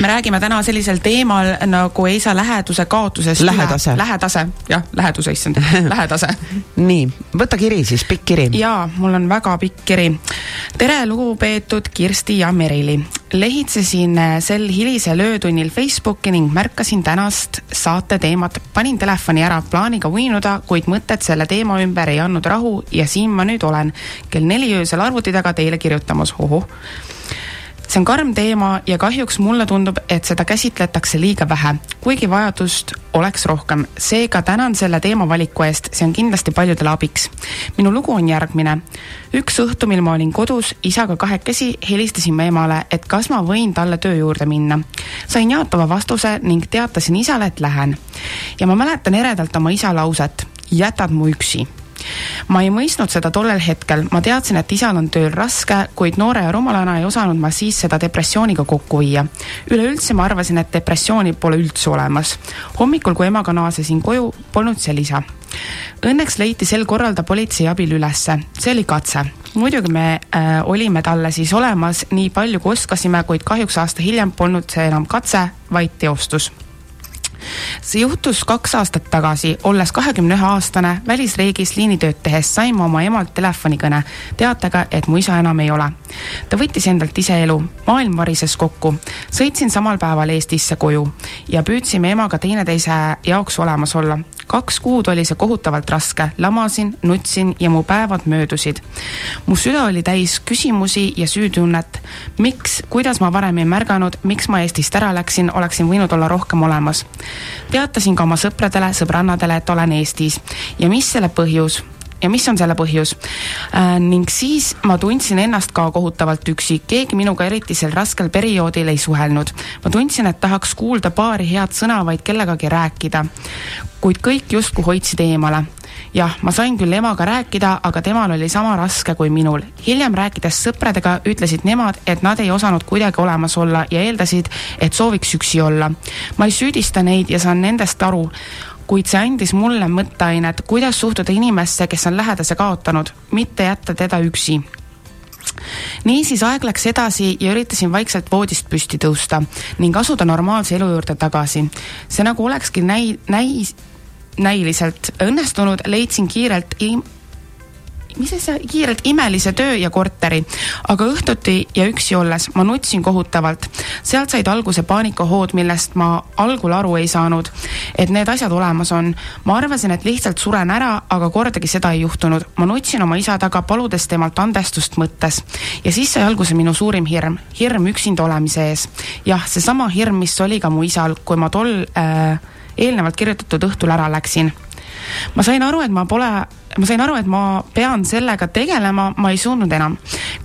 me räägime täna sellisel teemal nagu ei saa läheduse kaotusest lähedase. lähedase, jah, läheduse, issand, lähedase. (laughs) nii, võta kiri siis, pikk kiri. jaa, mul on väga pikk kiri. tere, lugupeetud Kirsti ja Merili. lehitsesin sel hilisel öötunnil Facebooki ning märkasin tänast saate teemat. panin telefoni ära plaaniga uinuda, kuid mõtted selle teema ümber ei andnud rahu ja siin ma nüüd olen kell neli öösel arvuti taga teile kirjutamas, ohoh see on karm teema ja kahjuks mulle tundub, et seda käsitletakse liiga vähe, kuigi vajadust oleks rohkem. seega tänan selle teemavaliku eest, see on kindlasti paljudele abiks. minu lugu on järgmine. üks õhtu, mil ma olin kodus isaga kahekesi, helistasin ma emale, et kas ma võin talle töö juurde minna. sain jaatava vastuse ning teatasin isale, et lähen. ja ma mäletan eredalt oma isa lauset, jätad mu üksi ma ei mõistnud seda tollel hetkel, ma teadsin, et isal on tööl raske, kuid noore ja rumalana ei osanud ma siis seda depressiooniga kokku viia. üleüldse ma arvasin, et depressiooni pole üldse olemas. hommikul, kui emaga naasesin koju, polnud seal isa. Õnneks leiti sel korral ta politsei abil ülesse, see oli katse muidugi me äh, olime talle siis olemas nii palju, kui oskasime, kuid kahjuks aasta hiljem polnud see enam katse, vaid teostus see juhtus kaks aastat tagasi, olles kahekümne ühe aastane, välisriigis liinitööd tehes sain ma oma emalt telefonikõne teatega, et mu isa enam ei ole. ta võttis endalt ise elu, maailm varises kokku. sõitsin samal päeval Eestisse koju ja püüdsime emaga teineteise jaoks olemas olla kaks kuud oli see kohutavalt raske, lamasin, nutsin ja mu päevad möödusid. mu süda oli täis küsimusi ja süütunnet. miks, kuidas ma varem ei märganud, miks ma Eestist ära läksin, oleksin võinud olla rohkem olemas. Teatasin ka oma sõpradele, sõbrannadele, et olen Eestis ja mis selle põhjus ja mis on selle põhjus äh,. ning siis ma tundsin ennast ka kohutavalt üksi, keegi minuga eriti sel raskel perioodil ei suhelnud. ma tundsin, et tahaks kuulda paari head sõna, vaid kellegagi rääkida. kuid kõik justkui hoidsid eemale jah, ma sain küll emaga rääkida, aga temal oli sama raske kui minul. hiljem rääkides sõpradega, ütlesid nemad, et nad ei osanud kuidagi olemas olla ja eeldasid, et sooviks üksi olla. ma ei süüdista neid ja saan nendest aru kuid see andis mulle mõtteainet, kuidas suhtuda inimesse, kes on lähedase kaotanud, mitte jätta teda üksi niisiis aeg läks edasi ja üritasin vaikselt voodist püsti tõusta ning asuda normaalse elu juurde tagasi. see nagu olekski näi-, näis-, näiliselt õnnestunud, leidsin kiirelt im-, mis see, kiirelt imelise töö ja korteri. aga õhtuti ja üksi olles ma nutsin kohutavalt. sealt said alguse paanikahood, millest ma algul aru ei saanud, et need asjad olemas on. ma arvasin, et lihtsalt suren ära, aga kordagi seda ei juhtunud. ma nutsin oma isa taga, paludes temalt andestust mõttes. ja siis sai alguse minu suurim hirm, hirm üksinda olemise ees. jah, seesama hirm, mis oli ka mu isal, kui ma tol äh, eelnevalt kirjutatud õhtul ära läksin ma sain aru, et ma pole, ma sain aru, et ma pean sellega tegelema, ma ei suutnud enam.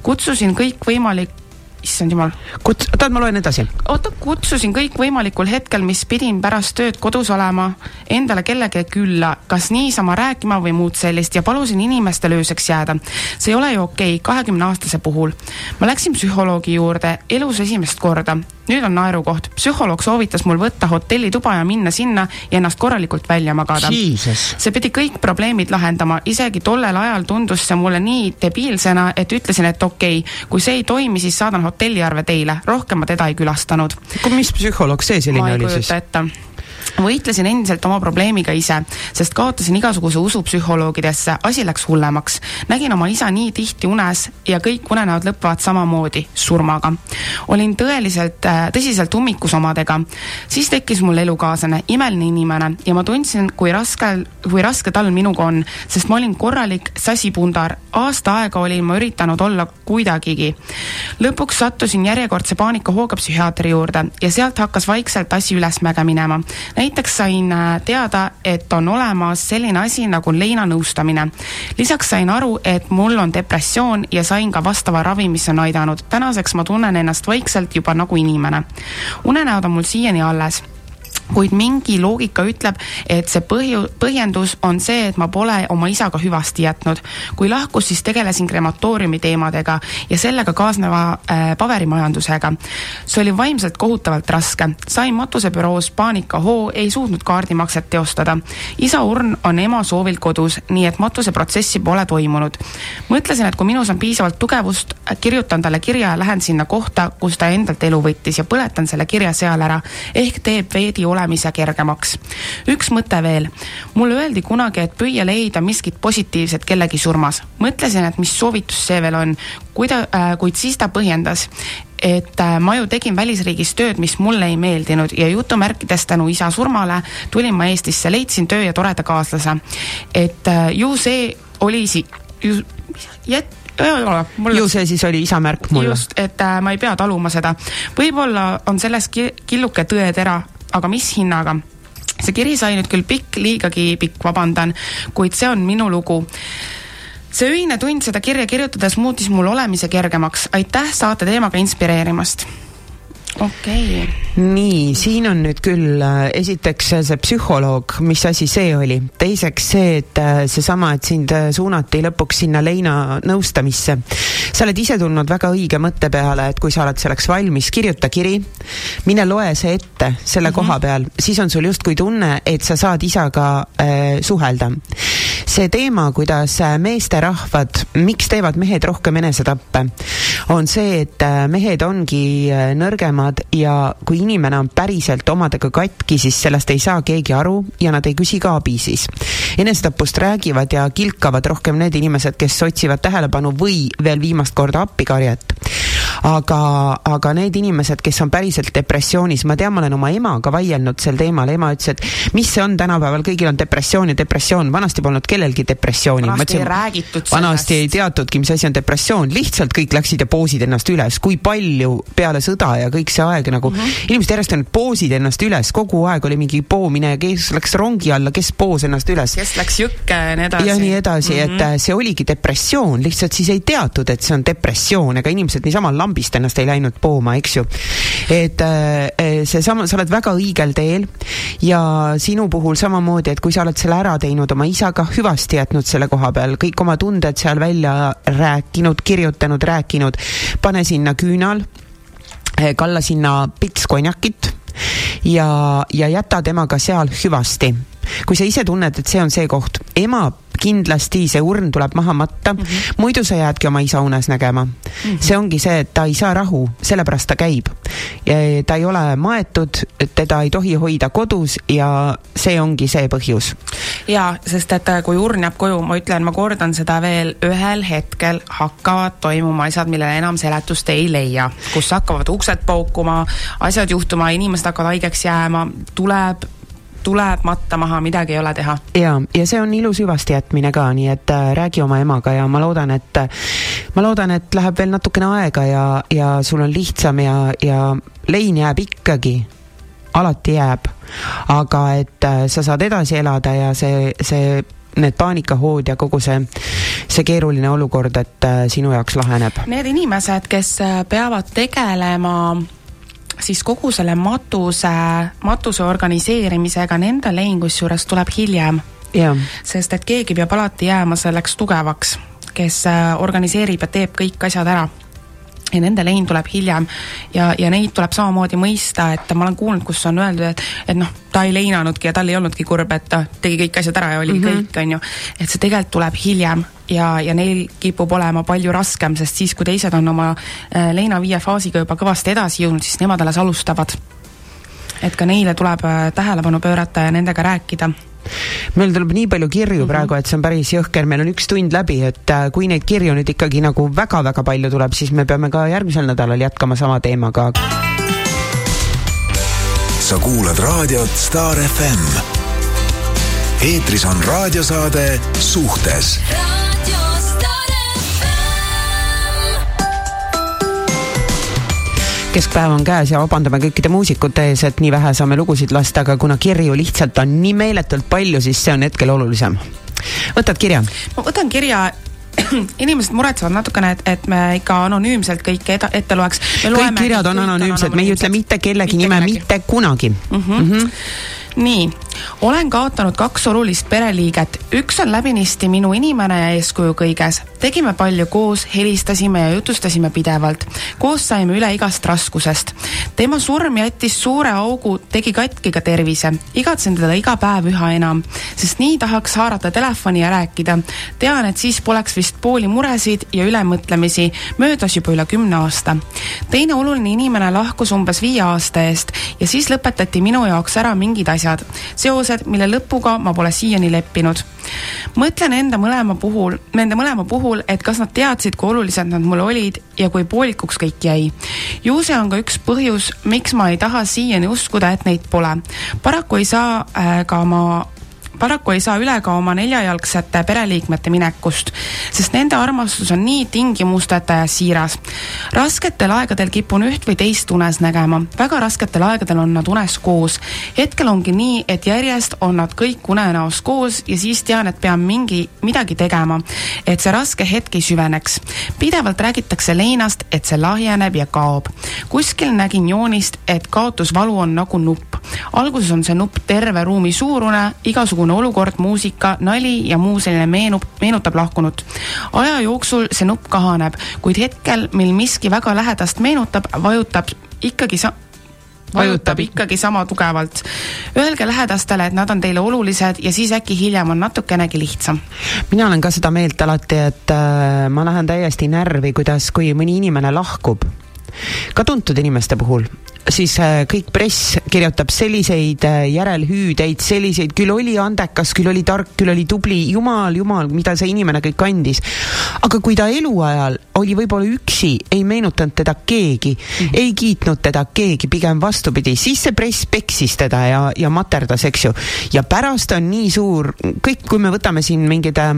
kutsusin kõikvõimalik issand jumal. Kuts-, oota, ma loen edasi. oota, kutsusin kõikvõimalikul hetkel, mis pidin pärast tööd kodus olema, endale kellegi külla, kas niisama rääkima või muud sellist ja palusin inimestele ööseks jääda. see ei ole ju okei kahekümne aastase puhul. ma läksin psühholoogi juurde elus esimest korda nüüd on naerukoht. psühholoog soovitas mul võtta hotellituba ja minna sinna ja ennast korralikult välja magada. see pidi kõik probleemid lahendama, isegi tollel ajal tundus see mulle nii debiilsena, et ütlesin, et okei okay,, kui see ei toimi, siis saadan hotelliarve teile, rohkem ma teda ei külastanud. mis psühholoog see selline oli siis? ma ei kujuta ette võitlesin endiselt oma probleemiga ise, sest kaotasin igasuguse usu psühholoogidesse, asi läks hullemaks. nägin oma isa nii tihti unes ja kõik unenäod lõpevad samamoodi, surmaga. olin tõeliselt, äh, tõsiselt ummikus omadega. siis tekkis mul elukaaslane, imeline inimene ja ma tundsin, kui raske, kui raske tal minuga on, sest ma olin korralik sassipundar. aasta aega olin ma üritanud olla kuidagigi. lõpuks sattusin järjekordse paanikahooga psühhiaatri juurde ja sealt hakkas vaikselt asi ülesmäge minema näiteks sain äh, teada, et on olemas selline asi nagu leinanõustamine. lisaks sain aru, et mul on depressioon ja sain ka vastava ravi, mis on aidanud. tänaseks ma tunnen ennast vaikselt juba nagu inimene. unenäod on mul siiani alles kuid mingi loogika ütleb, et see põhju-, põhjendus on see, et ma pole oma isaga hüvasti jätnud. kui lahkus, siis tegelesin krematooriumi teemadega ja sellega kaasneva äh, paberimajandusega. see oli vaimselt kohutavalt raske. sain matusebüroos paanikahoo, ei suutnud kaardimakset teostada. isa urn on ema soovil kodus, nii et matuseprotsessi pole toimunud. mõtlesin, et kui minus on piisavalt tugevust, kirjutan talle kirja ja lähen sinna kohta, kus ta endalt elu võttis ja põletan selle kirja seal ära. ehk teeb veidi ole olemise kergemaks. üks mõte veel. mulle öeldi kunagi, et püüa leida miskit positiivset kellegi surmas. mõtlesin, et mis soovitus see veel on, kuida- äh,, kuid siis ta põhjendas, et äh, ma ju tegin välisriigis tööd, mis mulle ei meeldinud ja jutumärkides tänu isa surmale tulin ma Eestisse, leidsin töö ja toreda kaaslase. et äh, ju see oli si-, ju, jät-, Mul... ju see siis oli isa märk mulle. just, et äh, ma ei pea taluma seda. võib-olla on selles ki killuke tõetera, aga mis hinnaga? see kiri sai nüüd küll pikk, liigagi pikk, vabandan, kuid see on minu lugu. see öine tund seda kirja kirjutades muutis mul olemise kergemaks, aitäh saate teemaga inspireerimast okei okay.. nii, siin on nüüd küll äh, esiteks see psühholoog, mis asi see oli, teiseks see, et äh, seesama, et sind äh, suunati lõpuks sinna leina nõustamisse. sa oled ise tulnud väga õige mõtte peale, et kui sa oled selleks valmis, kirjuta kiri, mine loe see ette selle mm -hmm. koha peal, siis on sul justkui tunne, et sa saad isaga äh, suhelda. see teema, kuidas meesterahvad, miks teevad mehed rohkem enesetappe, on see, et mehed ongi nõrgemad nemad ja kui inimene on päriselt omadega katki, siis sellest ei saa keegi aru ja nad ei küsi ka abi siis. enesetapust räägivad ja kilkavad rohkem need inimesed, kes otsivad tähelepanu või veel viimast korda appikarjet. Aga, aga need inimesed, kes on päriselt depressioonis, ma tean, ma olen oma emaga vaielnud sel teemal, ema ütles, et mis see on tänapäeval, kõigil on depressioon ja depressioon, vanasti polnud kellelgi depressiooni. vanasti ei räägitud sellest. vanasti ei teatudki, mis asi on depressioon, lihtsalt kõik läksid ja poosid ennast üles, kui palju peale sõda ja kõik see aeg nagu mm, -hmm. inimesed järjest ainult poosid ennast üles, kogu aeg oli mingi poomine, kes läks rongi alla, kes poos ennast üles. kes läks jõkke ja nii edasi. ja nii edasi mm, -hmm. et äh, see oligi depressioon, lihtsalt siis ei teatud, et see on depressioon, ega inimesed niisama lambist ennast ei läinud pooma, eks ju. et äh, äh, seesama, sa oled väga õigel teel ja sinu puhul samamoodi, et kui sa oled selle ära teinud, oma isaga hüvasti jätnud selle koha peal, kõik oma tunded seal välja rääkinud, kirjutanud, rääkinud, pane sinna küünal Eh, kalla sinna pits konjakit ja, ja jäta temaga seal hüvasti. kui sa ise tunned, et see on see koht, ema kindlasti see urn tuleb maha matta mm, -hmm. muidu sa jäädki oma isa unes nägema mm. -hmm. see ongi see, et ta ei saa rahu, sellepärast ta käib. ta ei ole maetud, teda ei tohi hoida kodus ja see ongi see põhjus. jaa, sest et äh, kui urn jääb koju, ma ütlen, ma kordan seda veel, ühel hetkel hakkavad toimuma asjad, millele enam seletust ei leia, kus hakkavad uksed paukuma, asjad juhtuma, inimesed hakkavad haigeks jääma, tuleb tuleb matta maha, midagi ei ole teha. ja, ja see on ilus hüvasti jätmine ka, nii et äh, räägi oma emaga ja ma loodan, et äh, ma loodan, et läheb veel natukene aega ja, ja sul on lihtsam ja, ja lein jääb ikkagi, alati jääb. aga et äh, sa saad edasi elada ja see, see need paanikahood ja kogu see, see keeruline olukord, et äh, sinu jaoks laheneb? Need inimesed, kes äh, peavad tegelema siis kogu selle matuse, matuse organiseerimisega, nende lein kusjuures tuleb hiljem. sest et keegi peab alati jääma selleks tugevaks, kes äh, organiseerib ja teeb kõik asjad ära ja nende lein tuleb hiljem ja, ja neid tuleb samamoodi mõista, et ma olen kuulnud, kus on öeldud, et, et noh, ta ei leinanudki ja tal ei olnudki kurb, et ta tegi kõik asjad ära ja oli mm -hmm. kõik, on ju. et see tegelikult tuleb hiljem ja, ja neil kipub olema palju raskem, sest siis, kui teised on oma äh, leina viie faasiga juba kõvasti edasi jõudnud, siis nemad alles alustavad. et ka neile tuleb äh, tähelepanu pöörata ja nendega rääkida meil tuleb nii palju kirju mm -hmm. praegu, et see on päris jõhker, meil on üks tund läbi, et äh, kui neid kirju nüüd ikkagi nagu väga-väga palju tuleb, siis me peame ka järgmisel nädalal jätkama sama teemaga. sa kuulad raadiot Star FM. eetris on raadiosaade Suhtes keskpäev on käes ja vabandame kõikide muusikute ees, et nii vähe saame lugusid lasta, aga kuna kirju lihtsalt on nii meeletult palju, siis see on hetkel olulisem. võtad kirja? ma võtan kirja (clears throat) inimesed muretsevad natukene, et, et me ikka anonüümselt kõike eda, ette loeks. kõik kirjad on anonüümsed, me ei ütle mitte kellegi mitte nime kellegi. mitte kunagi mm. -hmm. Mm -hmm nii, olen kaotanud kaks olulist pereliiget, üks on läbinisti minu inimene ja eeskuju kõiges. tegime palju koos, helistasime ja jutustasime pidevalt. koos saime üle igast raskusest. tema surm jättis suure augu, tegi katki ka tervise. igatsen teda iga päev üha enam, sest nii tahaks haarata telefoni ja rääkida. tean, et siis poleks vist pooli muresid ja ülemõtlemisi. möödas juba üle kümne aasta. teine oluline inimene lahkus umbes viie aasta eest ja siis lõpetati minu jaoks ära mingid asjad asjad, seosed, mille lõpuga ma pole siiani leppinud. mõtlen enda mõlema puhul, nende mõlema puhul, et kas nad teadsid, kui olulised nad mulle olid ja kui poolikuks kõik jäi. ju see on ka üks põhjus, miks ma ei taha siiani uskuda, et neid pole. paraku ei saa äh, ka ma paraku ei saa üle ka oma neljajalgsete pereliikmete minekust, sest nende armastus on nii tingimusteta ja siiras. rasketel aegadel kipun üht või teist unes nägema, väga rasketel aegadel on nad unes koos. hetkel ongi nii, et järjest on nad kõik unenäos koos ja siis tean, et pean mingi, midagi tegema, et see raske hetk ei süveneks. pidevalt räägitakse leinast, et see lahjeneb ja kaob. kuskil nägin joonist, et kaotusvalu on nagu nupp. alguses on see nupp terve ruumi suurune, igasugune igasugune olukord, muusika, nali ja muu selline meenub, meenutab lahkunut. aja jooksul see nupp kahaneb, kuid hetkel, mil miski väga lähedast meenutab, vajutab ikkagi sa-, vajutab ikkagi sama tugevalt. Öelge lähedastele, et nad on teile olulised ja siis äkki hiljem on natukenegi lihtsam. mina olen ka seda meelt alati, et äh, ma lähen täiesti närvi, kuidas, kui mõni inimene lahkub ka tuntud inimeste puhul, siis äh, kõik press kirjutab selliseid äh, järelhüüdeid, selliseid, küll oli andekas, küll oli tark, küll oli tubli, jumal, jumal, mida see inimene kõik andis. aga kui ta eluajal oli võib-olla üksi, ei meenutanud teda keegi mm, -hmm. ei kiitnud teda keegi, pigem vastupidi, siis see press peksis teda ja, ja materdas, eks ju. ja pärast on nii suur, kõik, kui me võtame siin mingeid äh,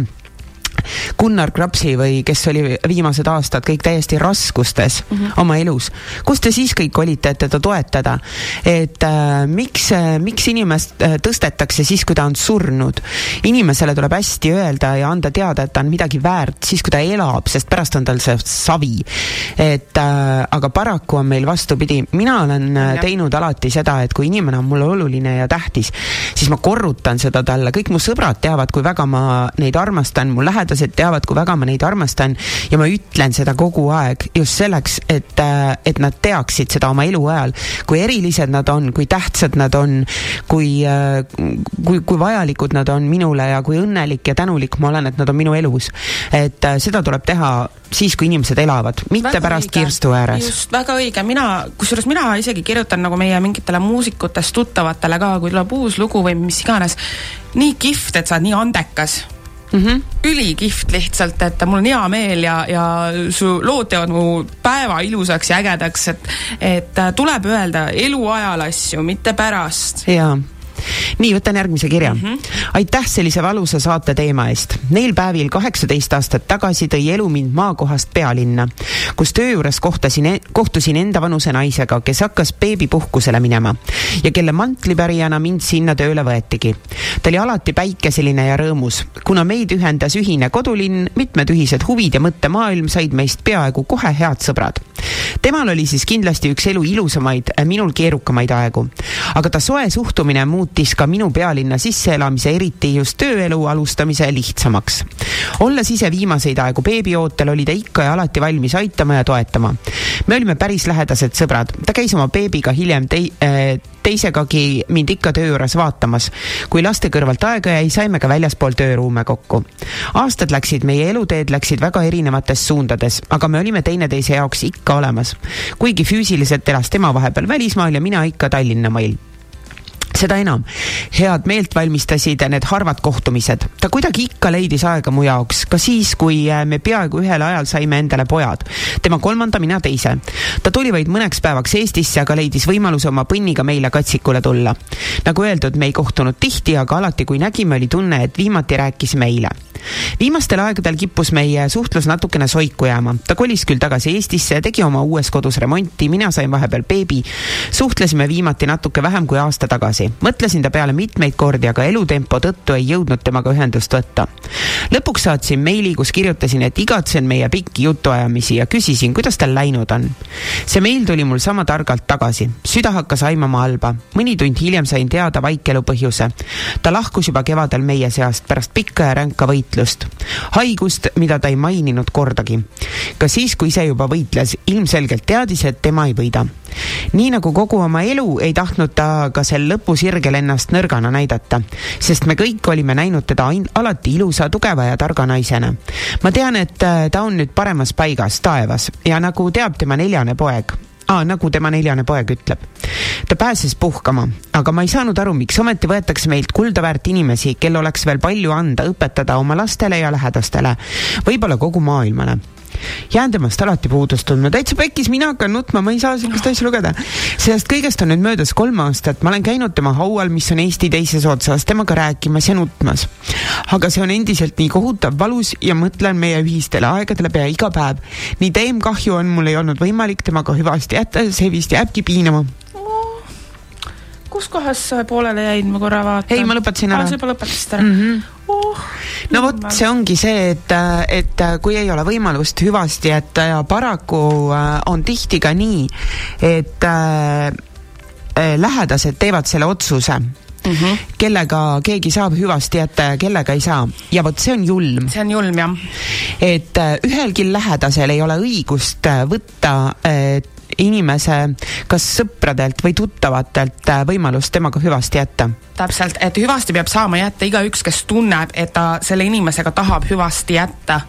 Gunnar Krapsi või kes oli viimased aastad kõik täiesti raskustes mm -hmm. oma elus. kus te siis kõik olite, et teda toetada? et äh, miks äh,, miks inimest äh, tõstetakse siis, kui ta on surnud? inimesele tuleb hästi öelda ja anda teada, et ta on midagi väärt siis, kui ta elab, sest pärast on tal see savi. et äh, aga paraku on meil vastupidi, mina olen äh, ja. teinud alati seda, et kui inimene on mulle oluline ja tähtis, siis ma korrutan seda talle, kõik mu sõbrad teavad, kui väga ma neid armastan, mu lähedased lähedased teavad, kui väga ma neid armastan ja ma ütlen seda kogu aeg just selleks, et, äh, et nad teaksid seda oma eluajal, kui erilised nad on, kui tähtsad nad on, kui, äh, kui, kui vajalikud nad on minule ja kui õnnelik ja tänulik ma olen, et nad on minu elus. et äh, seda tuleb teha siis, kui inimesed elavad, mitte väga pärast õige. kirstu ääres. just, väga õige, mina, kusjuures mina isegi kirjutan nagu meie mingitele muusikutest tuttavatele ka, kui tuleb uus lugu või mis iganes, nii kihvt, et sa oled nii andekas mm -hmm. ülikihvt lihtsalt, et mul on hea meel ja, ja su lood teevad mu päeva ilusaks ja ägedaks, et, et tuleb öelda eluajal asju, mitte pärast. jaa nii, võtan järgmise kirja mm. -hmm. aitäh sellise valusa saate teema eest. Neil päevil kaheksateist aastat tagasi tõi elu mind maakohast pealinna, kus töö juures kohtasin, e-, kohtusin enda vanuse naisega, kes hakkas beebipuhkusele minema ja kelle mantlipärijana mind sinna tööle võetigi. ta oli alati päikeseline ja rõõmus, kuna meid ühendas ühine kodulinn, mitmed ühised huvid ja mõttemaailm said meist peaaegu kohe head sõbrad. temal oli siis kindlasti üks elu ilusamaid, minul keerukamaid aegu. aga ta soe suhtumine muutis ka minu pealinna sisseelamise, eriti just tööelu alustamise lihtsamaks. olles ise viimaseid aegu beebiootel, oli ta ikka ja alati valmis aitama ja toetama. me olime päris lähedased sõbrad, ta käis oma beebiga hiljem tei- äh,, teisegagi mind ikka töö juures vaatamas. kui laste kõrvalt aega jäi, saime ka väljaspool tööruume kokku. aastad läksid, meie eluteed läksid väga erinevates suundades, aga me olime teineteise jaoks ikka olemas. kuigi füüsiliselt elas tema vahepeal välismaal ja mina ikka Tallinnamail seda enam, head meelt valmistasid need harvad kohtumised. ta kuidagi ikka leidis aega mu jaoks, ka siis, kui äh, me peaaegu ühel ajal saime endale pojad. tema kolmanda, mina teise. ta tuli vaid mõneks päevaks Eestisse, aga leidis võimaluse oma põnniga meile katsikule tulla. nagu öeldud, me ei kohtunud tihti, aga alati, kui nägime, oli tunne, et viimati rääkisime eile viimastel aegadel kippus meie suhtlus natukene soiku jääma. ta kolis küll tagasi Eestisse, tegi oma uues kodus remonti, mina sain vahepeal beebi. suhtlesime viimati natuke vähem kui aasta tagasi. Mõtlesin ta peale mitmeid kordi, aga elutempo tõttu ei jõudnud temaga ühendust võtta. lõpuks saatsin meili, kus kirjutasin, et igatsen meie pikki jutuajamisi ja küsisin, kuidas tal läinud on. see meil tuli mul sama targalt tagasi. süda hakkas aimama halba. mõni tund hiljem sain teada vaikelu põhjuse. ta lahkus juba kevadel meie seast pärast pikka ja ränka võitlust. haigust, mida ta ei maininud kordagi. ka siis, kui ise juba võitles, ilmselgelt teadis, et tema ei võida. nii nagu kogu oma elu ei tahtnud ta ka sel lõpusirgel ennast nõrgana näidata, sest me kõik olime näinud teda alati ilusa, tugeva ja targa naisena. ma tean, et äh, ta on nüüd paremas paigas, taevas, ja nagu teab tema neljane poeg ah,, nagu tema neljane poeg ütleb. ta pääses puhkama, aga ma ei saanud aru, miks ometi võetakse meilt kuldaväärt inimesi, kel oleks veel palju anda, õpetada oma lastele ja lähedastele, võib-olla kogu maailmale jään temast alati puudust tundma, täitsa pekkis, mina hakkan nutma, ma ei saa sihukest asja lugeda. sellest kõigest on nüüd möödas kolm aastat, ma olen käinud tema haual, mis on Eesti teises otsas, temaga rääkimas ja nutmas. aga see on endiselt nii kohutav valus ja mõtlen meie ühistele aegadele pea iga päev. nii teemkahju on, mul ei olnud võimalik temaga hüvasti jätta, see vist jääbki piinama kus kohas pooleli jäid, ma korra vaatan. ei, ma lõpetasin ära. aa, sa juba lõpetasid ära mm? -hmm. Oh, no vot, see ongi see, et, et kui ei ole võimalust hüvasti jätta ja paraku äh, on tihti ka nii, et äh, äh lähedased teevad selle otsuse Mm -hmm. kellega keegi saab hüvasti jätta ja kellega ei saa. ja vot see on julm. see on julm, jah. et äh, ühelgi lähedasel ei ole õigust võtta inimese kas sõpradelt või tuttavatelt äh, võimalust temaga hüvasti jätta. täpselt, et hüvasti peab saama jätta igaüks, kes tunneb, et ta selle inimesega tahab hüvasti jätta.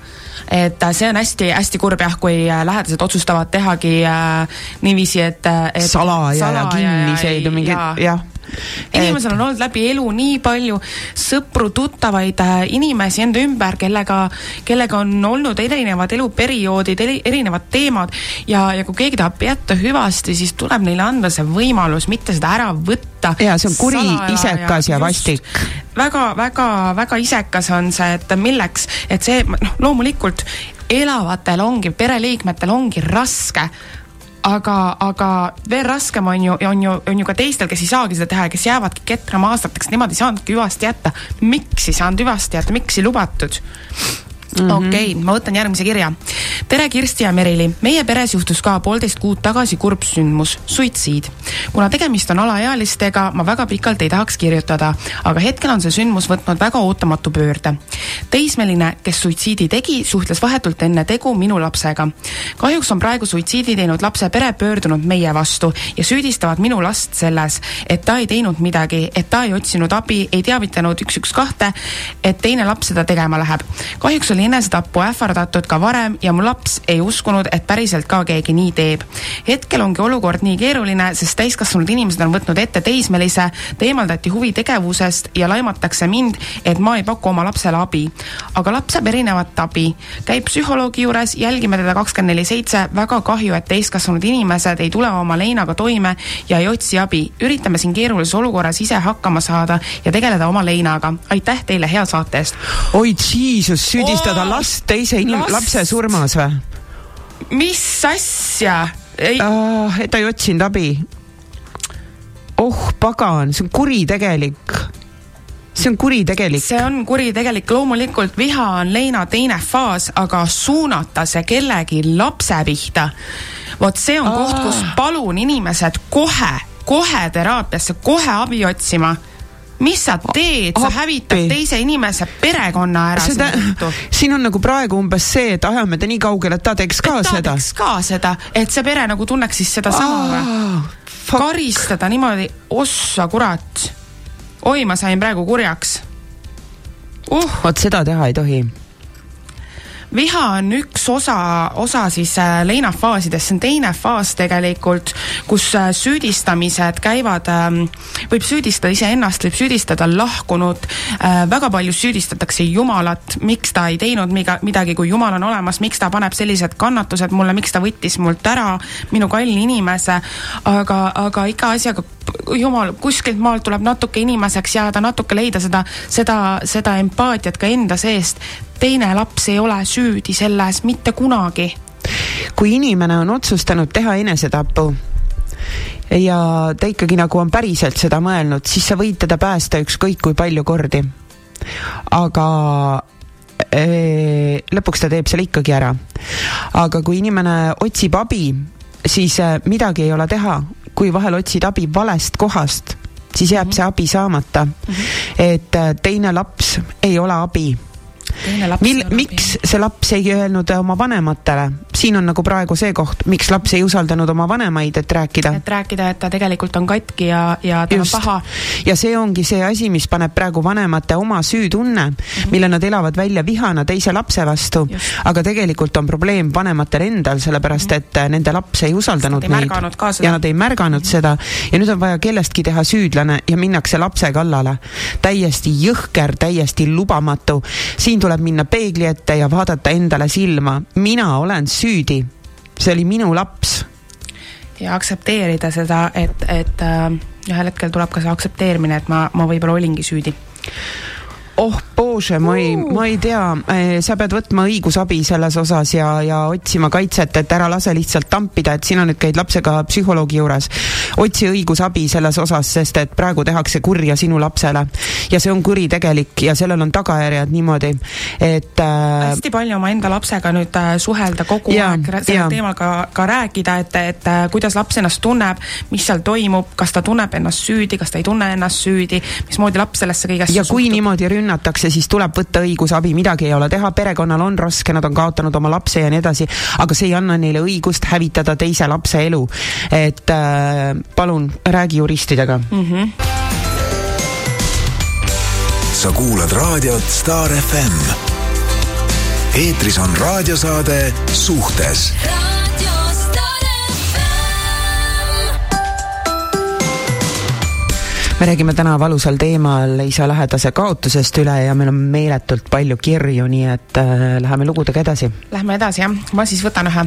Et äh, see on hästi-hästi kurb jah, kui äh, lähedased otsustavad tehagi äh, niiviisi, et, et salaja, salaja ja kinniseid ja mingeid, jah inimesel on olnud läbi elu nii palju sõpru, tuttavaid äh, inimesi enda ümber, kellega, kellega on olnud erinevad eluperioodid, erinevad teemad. Ja, ja kui keegi tahab jätta hüvasti, siis tuleb neile anda see võimalus, mitte seda ära võtta. ja see on kuri, isekas ja, ja vastik. Väga-väga-väga isekas on see, et milleks, et see noh, loomulikult elavatel ongi, pereliikmetel ongi raske aga, aga veel raskem on ju, on ju, on ju ka teistel, kes ei saagi seda teha ja kes jäävadki ketrama aastateks, nemad ei saanudki hüvasti jätta. miks ei saanud hüvasti jätta, miks ei lubatud? -hmm. okei ma võtan järgmise kirja. Tere, Kirsti ja Merili. meie peres juhtus ka poolteist kuud tagasi kurb sündmus, suitsiid. kuna tegemist on alaealistega, ma väga pikalt ei tahaks kirjutada, aga hetkel on see sündmus võtnud väga ootamatu pöörde. teismeline, kes suitsiidi tegi, suhtles vahetult enne tegu minu lapsega. kahjuks on praegu suitsiidi teinud lapse pere pöördunud meie vastu ja süüdistavad minu last selles, et ta ei teinud midagi, et ta ei otsinud abi, ei teavitanud üks, üks, kahte, et teine laps seda tegema läheb. kahjuks oli enesetappu ähvardatud ka varem ja mu laps ei uskunud, et päriselt ka keegi nii teeb. hetkel ongi olukord nii keeruline, sest täiskasvanud inimesed on võtnud ette teismelise, ta eemaldati huvitegevusest ja laimatakse mind, et ma ei paku oma lapsele abi. aga laps saab erinevat abi, käib psühholoogi juures, jälgime teda kakskümmend neli seitse, väga kahju, et täiskasvanud inimesed ei tule oma leinaga toime ja ei otsi abi. üritame siin keerulises olukorras ise hakkama saada ja tegeleda oma leinaga. aitäh teile hea saate eest! oi Jesus, süüdistada Oo, last teise inim-, lapse surmas või mis asja? ei et ta ei otsinud abi. oh pagan, see on kuritegelik. see on kuritegelik. see on kuritegelik, loomulikult viha on leina teine faas, aga suunata see kellegi lapse pihta, vot see on Aa. koht, kus palun inimesed kohe, kohe teraapiasse, kohe abi otsima. Mis sa teed, sa hävitad teise inimese perekonna ära tõttu. siin on nagu praegu umbes see, et ajame ta nii kaugele, et ta teeks ka ta seda. teeks ka seda, et see pere nagu tunneks siis sedasama karistada niimoodi, ossa kurat. oi, ma sain praegu kurjaks. uh, vot seda teha ei tohi. Viha on üks osa, osa siis äh, leinafaasidest, see on teine faas tegelikult, kus äh, süüdistamised käivad ähm,, võib süüdistada iseennast, võib süüdistada lahkunut äh,, väga palju süüdistatakse Jumalat, miks ta ei teinud miga, midagi, kui Jumal on olemas, miks ta paneb sellised kannatused mulle, miks ta võttis mult ära minu kalli inimese, aga, aga iga asjaga jumal, kuskilt maalt tuleb natuke inimeseks jääda, natuke leida seda, seda, seda empaatiat ka enda seest. Teine laps ei ole süüdi selles mitte kunagi. kui inimene on otsustanud teha enesetapu ja ta ikkagi nagu on päriselt seda mõelnud, siis sa võid teda päästa ükskõik kui palju kordi. aga ee, lõpuks ta teeb selle ikkagi ära. aga kui inimene otsib abi, siis äh, midagi ei ole teha, kui vahel otsid abi valest kohast, siis jääb see abi saamata. et äh, teine laps ei ole abi mil- miks see laps ei öelnud oma vanematele, siin on nagu praegu see koht, miks laps ei usaldanud oma vanemaid, et rääkida. et rääkida, et ta tegelikult on katki ja, ja ta Just. on paha. ja see ongi see asi, mis paneb praegu vanemate oma süütunne mm, -hmm. mille nad elavad välja vihana teise lapse vastu, aga tegelikult on probleem vanematel endal, sellepärast et äh, nende laps ei usaldanud ei seda. ja nad ei märganud seda ja nüüd on vaja kellestki teha süüdlane ja minnakse lapse kallale. täiesti jõhker, täiesti lubamatu. siin tuleb minna peegli ette ja vaadata endale silma, mina olen süüdi, see oli minu laps. Ja aktsepteerida seda, et, et äh, ühel hetkel tuleb ka see aktsepteerimine, et ma, ma võib-olla olingi süüdi. Oh Bože, ma ei, ma ei tea, sa pead võtma õigusabi selles osas ja, ja otsima kaitset, et ära lase lihtsalt tampida, et sina nüüd käid lapsega psühholoogi juures. otsi õigusabi selles osas, sest et praegu tehakse kurja sinu lapsele. Ja see on kuritegelik ja sellel on tagajärjed niimoodi, et äh, hästi palju omaenda lapsega nüüd äh, suhelda kogu Jaa, aeg, sellel teemal ka, ka rääkida, et, et äh, kuidas laps ennast tunneb, mis seal toimub, kas ta tunneb ennast süüdi, kas ta ei tunne ennast süüdi, mismoodi laps sellesse kõigesse ja kui niimoodi rünnatakse, siis tuleb võtta õigusabi, midagi ei ole teha, perekonnal on raske, nad on kaotanud oma lapse ja nii edasi, aga see ei anna neile õigust hävitada teise lapse elu. et äh, palun räägi juristidega mm. -hmm. sa kuulad raadiot Star FM. eetris on raadiosaade Suhtes me räägime täna valusal teemal isa lähedase kaotusest üle ja meil on meeletult palju kirju, nii et äh, läheme lugudega edasi. Lähme edasi, jah. ma siis võtan ühe.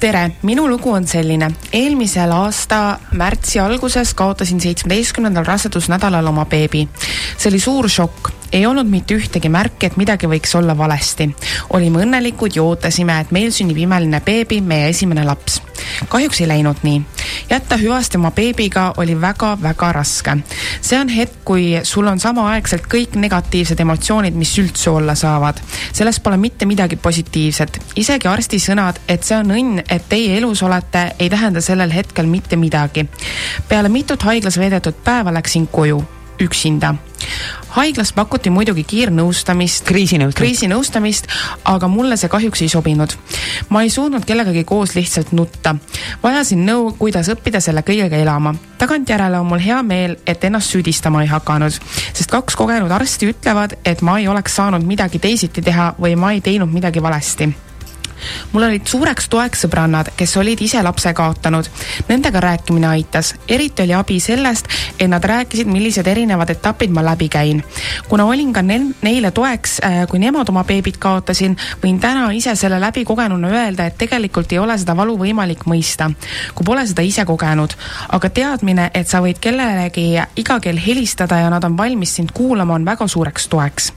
tere, minu lugu on selline. eelmisel aasta märtsi alguses kaotasin seitsmeteistkümnendal rasedusnädalal oma beebi. see oli suur šokk. Ei olnud mitte ühtegi märki, et midagi võiks olla valesti. olime õnnelikud ja ootasime, et meil sünnib imeline beebi, meie esimene laps. kahjuks ei läinud nii. jätta hüvasti oma beebiga oli väga-väga raske. see on hetk, kui sul on samaaegselt kõik negatiivsed emotsioonid, mis üldse olla saavad. selles pole mitte midagi positiivset. isegi arsti sõnad, et see on õnn, et teie elus olete, ei tähenda sellel hetkel mitte midagi. peale mitut haiglas veedetud päeva läksin koju üksinda. haiglas pakuti muidugi kiirnõustamist, Kriisinõustamist. kriisinõustamist, aga mulle see kahjuks ei sobinud. ma ei suutnud kellegagi koos lihtsalt nutta. vajasin nõu, kuidas õppida selle kõigega elama. tagantjärele on mul hea meel, et ennast süüdistama ei hakanud, sest kaks kogenud arsti ütlevad, et ma ei oleks saanud midagi teisiti teha või ma ei teinud midagi valesti mul olid suureks toeks sõbrannad, kes olid ise lapse kaotanud. Nendega rääkimine aitas, eriti oli abi sellest, et nad rääkisid, millised erinevad etapid ma läbi käin. kuna olin ka neil, neile toeks, kui nemad oma beebit kaotasin, võin täna ise selle läbikogenuna öelda, et tegelikult ei ole seda valu võimalik mõista, kui pole seda ise kogenud. aga teadmine, et sa võid kellelegi iga kell helistada ja nad on valmis sind kuulama, on väga suureks toeks.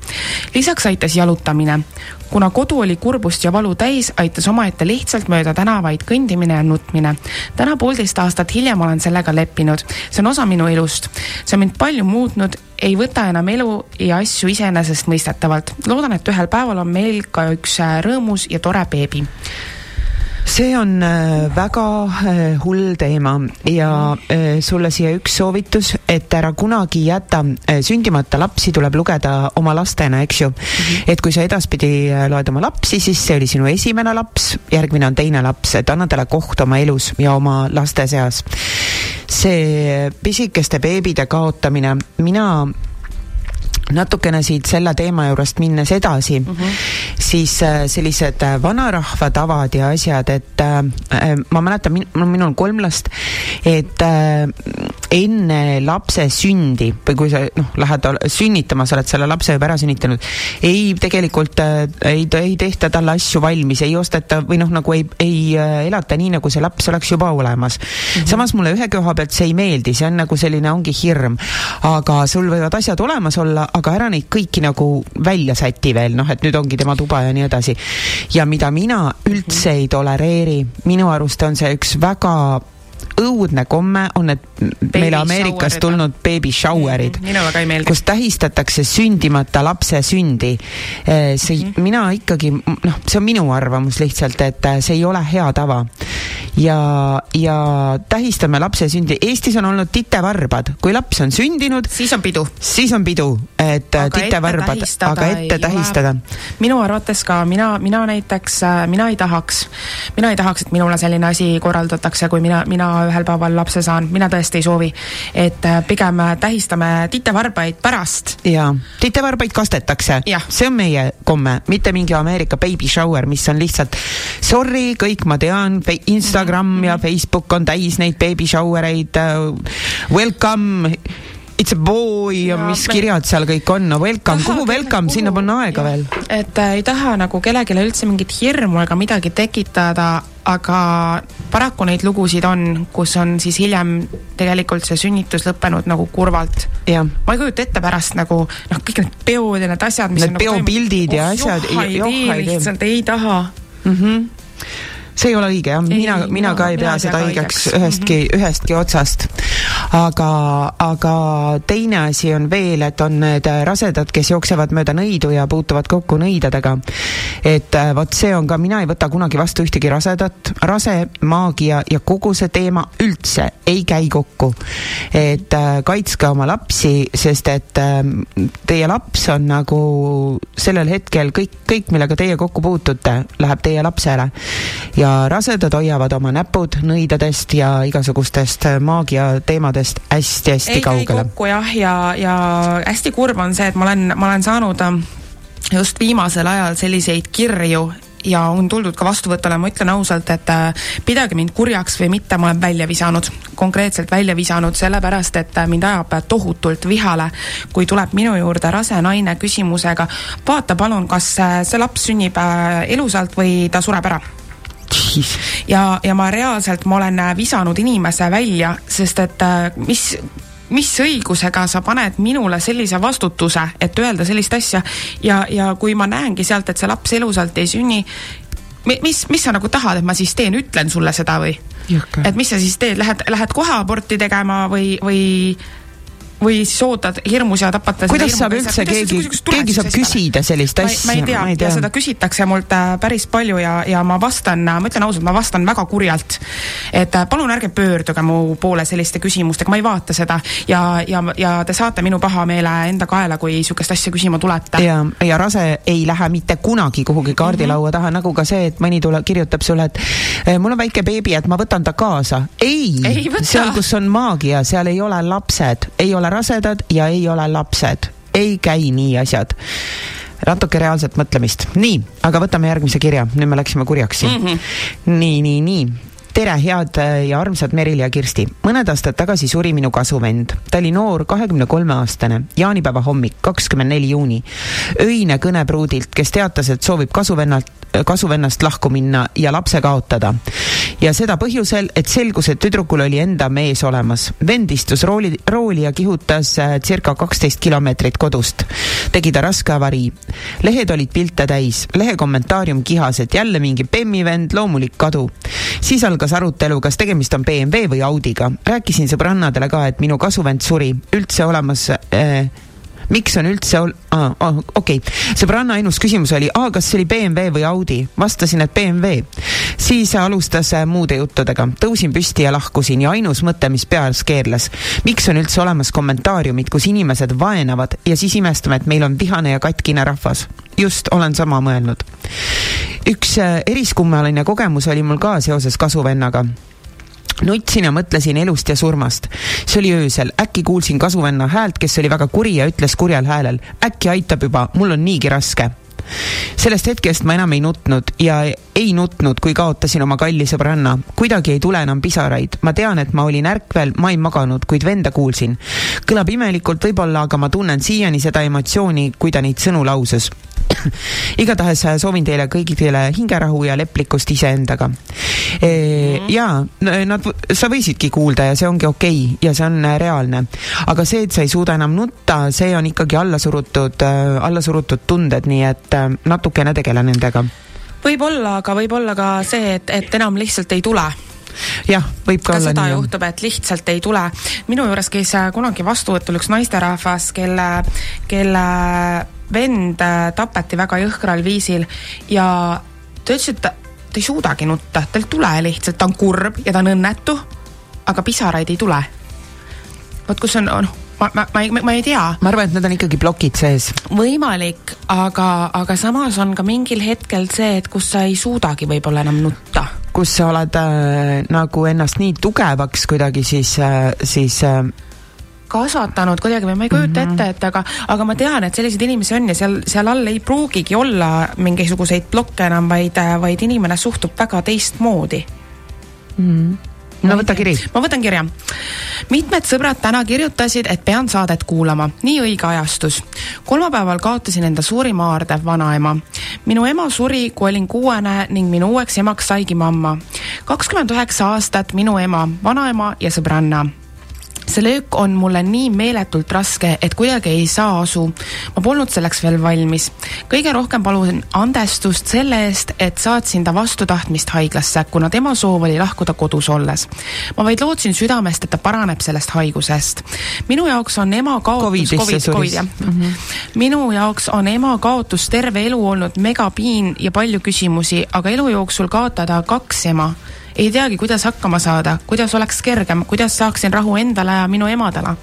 lisaks aitas jalutamine kuna kodu oli kurbust ja valu täis, aitas omaette lihtsalt mööda tänavaid kõndimine ja nutmine. täna poolteist aastat hiljem olen sellega leppinud. see on osa minu elust. see on mind palju muutnud, ei võta enam elu ja asju iseenesestmõistetavalt. loodan, et ühel päeval on meil ka üks äh, rõõmus ja tore beebi see on äh, väga äh, hull teema ja äh, sulle siia üks soovitus, et ära kunagi jäta sündimata lapsi, tuleb lugeda oma lastena, eks ju mm. -hmm. et kui sa edaspidi loed oma lapsi, siis see oli sinu esimene laps, järgmine on teine laps, et anna talle koht oma elus ja oma laste seas. see pisikeste beebide kaotamine, mina natukene siit selle teema juurest minnes edasi mm, -hmm. siis äh, sellised äh, vanarahva tavad ja asjad, et äh, äh, ma mäletan minul on kolm last, et äh, enne lapse sündi või kui sa noh, lähed sünnitama, sa oled selle lapse juba ära sünnitanud, ei tegelikult äh, ei, ei tehta talle asju valmis, ei osteta või noh, nagu ei, ei äh, elata nii, nagu see laps oleks juba olemas mm. -hmm. samas mulle ühe koha pealt see ei meeldi, see on nagu selline, ongi hirm. aga sul võivad asjad olemas olla, aga ära neid kõiki nagu välja säti veel, noh, et nüüd ongi tema tuba ja nii edasi. ja mida mina üldse ei tolereeri, minu arust on see üks väga õudne komme on need meile Ameerikast tulnud baby shower'id ei meeldi. kus tähistatakse sündimata lapse sündi. see mm, -hmm. mina ikkagi, noh, see on minu arvamus lihtsalt, et äh, see ei ole hea tava. ja, ja tähistame lapse sündi, Eestis on olnud titevarbad, kui laps on sündinud, siis on pidu. siis on pidu, et äh, Aga titevarbad, aga ette tähistada. minu arvates ka. Mina, mina näiteks, mina ei tahaks, mina ei tahaks, et minule selline asi korraldatakse, kui mina, mina ühel päeval lapse saan, mina tõesti ei soovi. et äh, pigem äh, tähistame titevarbaid pärast. jaa, titevarbaid kastetakse. See on meie komme, mitte mingi Ameerika baby shower, mis on lihtsalt sorry, kõik ma tean, Instagram ja Facebook on täis neid baby shower eid welcome, it's a boy ja, ja mis me- kirjad seal kõik on, no welcome, kuhu welcome, sinna on aega veel. et äh, ei taha nagu kellelegi üldse mingit hirmu ega midagi tekitada, aga paraku neid lugusid on, kus on siis hiljem tegelikult see sünnitus lõppenud nagu kurvalt ma ei kujuta ette pärast nagu noh, kõik need peod ja need asjad, mis Need on nagu peopildid ja Oh, asjad, joh, ei tee. lihtsalt, ei taha. mm. -hmm see ei ole õige jah, mina, mina ka ei pea seda õigeks õigeks. Mhm. ühestki, ühestki otsast. aga, aga teine asi on veel, et on need rasedad, kes jooksevad mööda nõidu ja puutuvad kokku nõidadega. et äh, vot see on ka, mina ei võta kunagi vastu ühtegi rasedat, rase, maagia ja kogu see teema üldse ei käi kokku. et äh, kaitske oma lapsi, sest et äh, teie laps on nagu sellel hetkel kõik, kõik, millega teie kokku puutute, läheb teie lapsele. ja rasedad hoiavad oma näpud nõidadest ja igasugustest äh, maagia teemadest hästi-hästi kaugele. kokku jah, ja, ja hästi kurb on see, et ma olen, ma olen saanud ähm, just viimasel ajal selliseid kirju ja on tuldud ka vastuvõtule, ma ütlen ausalt, et äh, pidage mind kurjaks või mitte, ma olen välja visanud, konkreetselt välja visanud, sellepärast et äh, mind ajab tohutult vihale, kui tuleb minu juurde rase naine küsimusega, vaata palun, kas äh, see laps sünnib elusalt või ta sureb ära ja, ja ma reaalselt, ma olen äh, visanud inimese välja, sest et äh, mis mis õigusega sa paned minule sellise vastutuse, et öelda sellist asja? Ja, ja kui ma näengi sealt, et see laps elusalt ei sünni, mis, mis sa nagu tahad, et ma siis teen, ütlen sulle seda või? Et mis sa siis teed, lähed, lähed kohe aborti tegema või, või või siis ootad hirmus ja tapad ta kuidas saab üldse keegi, keegi saab küsida sellist asja? ma ei tea, ja seda küsitakse mult äh, päris palju ja, ja ma vastan, ma ütlen ausalt, ma vastan väga kurjalt. et äh, palun ärge pöörduge mu poole selliste küsimustega, ma ei vaata seda ja, ja, ja te saate minu pahameele enda kaela, kui niisugust asja küsima tulete. ja, ja rase ei lähe mitte kunagi kuhugi kaardilaua Mhm. taha, nagu ka see, et mõni tule, kirjutab sulle, et eh, mul on väike beebi, et ma võtan ta kaasa. ei, Ei seal, kus on maagia, seal ei ole lapsed, ei ole rasedad ja ei ole lapsed. ei käi nii asjad natuke reaalset mõtlemist. nii, aga võtame järgmise kirja, nüüd me läksime kurjaks siin mm. -hmm. nii, nii, nii tere, head äh, ja armsad Meril ja Kirsti. mõned aastad tagasi suri minu kasuvend. ta oli noor, kahekümne kolme aastane, jaanipäeva hommik, kakskümmend neli juuni. öine kõne pruudilt, kes teatas, et soovib kasuvennalt, kasuvennast lahku minna ja lapse kaotada. Ja seda põhjusel, et selgus, et tüdrukul oli enda mees olemas. vend istus rooli, rooli ja kihutas äh, circa kaksteist kilomeetrit kodust. tegi ta raske avarii. lehed olid pilte täis, lehe kommentaarium kihas, et jälle mingi bemmivend, loomulik kadu. siis algas arutelu, kas tegemist on BMW või Audiga. rääkisin sõbrannadele ka, et minu kasuvend suri, üldse olemas äh, miks on üldse ol- ah,, ah, okei okay., sõbranna ainus küsimus oli, aa, kas see oli BMW või Audi, vastasin, et BMW. siis alustas äh, muude juttudega, tõusin püsti ja lahkusin ja ainus mõte, mis peas keerles, miks on üldse olemas kommentaariumid, kus inimesed vaenavad ja siis imestame, et meil on vihane ja katkine rahvas. just, olen sama mõelnud. üks äh, eriskummaline kogemus oli mul ka seoses kasuvennaga nutsin ja mõtlesin elust ja surmast. see oli öösel, äkki kuulsin kasuvenna häält, kes oli väga kuri ja ütles kurjal häälel, äkki aitab juba, mul on niigi raske. sellest hetkest ma enam ei nutnud ja ei nutnud, kui kaotasin oma kalli sõbranna. kuidagi ei tule enam pisaraid. ma tean, et ma olin ärkvel, ma ei maganud, kuid venda kuulsin. kõlab imelikult võib-olla, aga ma tunnen siiani seda emotsiooni, kui ta neid sõnu lausus (coughs) igatahes äh, soovin teile kõigile hingerahu ja leplikkust iseendaga e,. jaa, nad, sa võisidki kuulda ja see ongi okei okay ja see on äh, reaalne. aga see, et sa ei suuda enam nutta, see on ikkagi allasurutud, allasurutud tunded, nii et äh, natukene tegele nendega. võib-olla, aga võib-olla ka see, et, et enam lihtsalt ei tule jah, võib ka, ka olla seda nii. juhtub, et lihtsalt ei tule. minu juures käis äh, kunagi vastuvõtul üks naisterahvas, kelle, kelle vend äh, tapeti väga jõhkral viisil ja ta ütles, et ta, ta ei suudagi nutta, tal ei tule lihtsalt, ta on kurb ja ta on õnnetu, aga pisaraid ei tule. vot kus on, noh, ma, ma, ma ei, ma ei tea, ma arvan, et need on ikkagi plokid sees. võimalik, aga, aga samas on ka mingil hetkel see, et kus sa ei suudagi võib-olla enam nutta kus sa oled äh, nagu ennast nii tugevaks kuidagi siis äh,, siis äh, kasvatanud kuidagi või ma ei kujuta mm -hmm. ette, et aga, aga ma tean, et selliseid inimesi on ja seal, seal all ei pruugigi olla mingisuguseid blokke enam, vaid, vaid inimene suhtub väga teistmoodi. No võta kiri. ma võtan kirja. mitmed sõbrad täna kirjutasid, et pean saadet kuulama, nii õige ajastus. kolmapäeval kaotasin enda suurima aarde, vanaema. minu ema suri, kui olin kuuene ning minu uueks emaks saigi mamma. kakskümmend üheksa aastat minu ema, vanaema ja sõbranna see löök on mulle nii meeletult raske, et kuidagi ei saa asu. ma polnud selleks veel valmis. kõige rohkem palun andestust selle eest, et saatsin ta vastu tahtmist haiglasse, kuna tema soov oli lahkuda kodus olles. ma vaid lootsin südamest, et ta paraneb sellest haigusest. minu jaoks on ema kaotus, Covid. Covid jah mm. -hmm. minu jaoks on ema kaotus terve elu olnud megapiin ja palju küsimusi, aga elu jooksul kaotada kaks ema ei teagi, kuidas hakkama saada, kuidas oleks kergem, kuidas saaksin rahu endale ja minu emadele.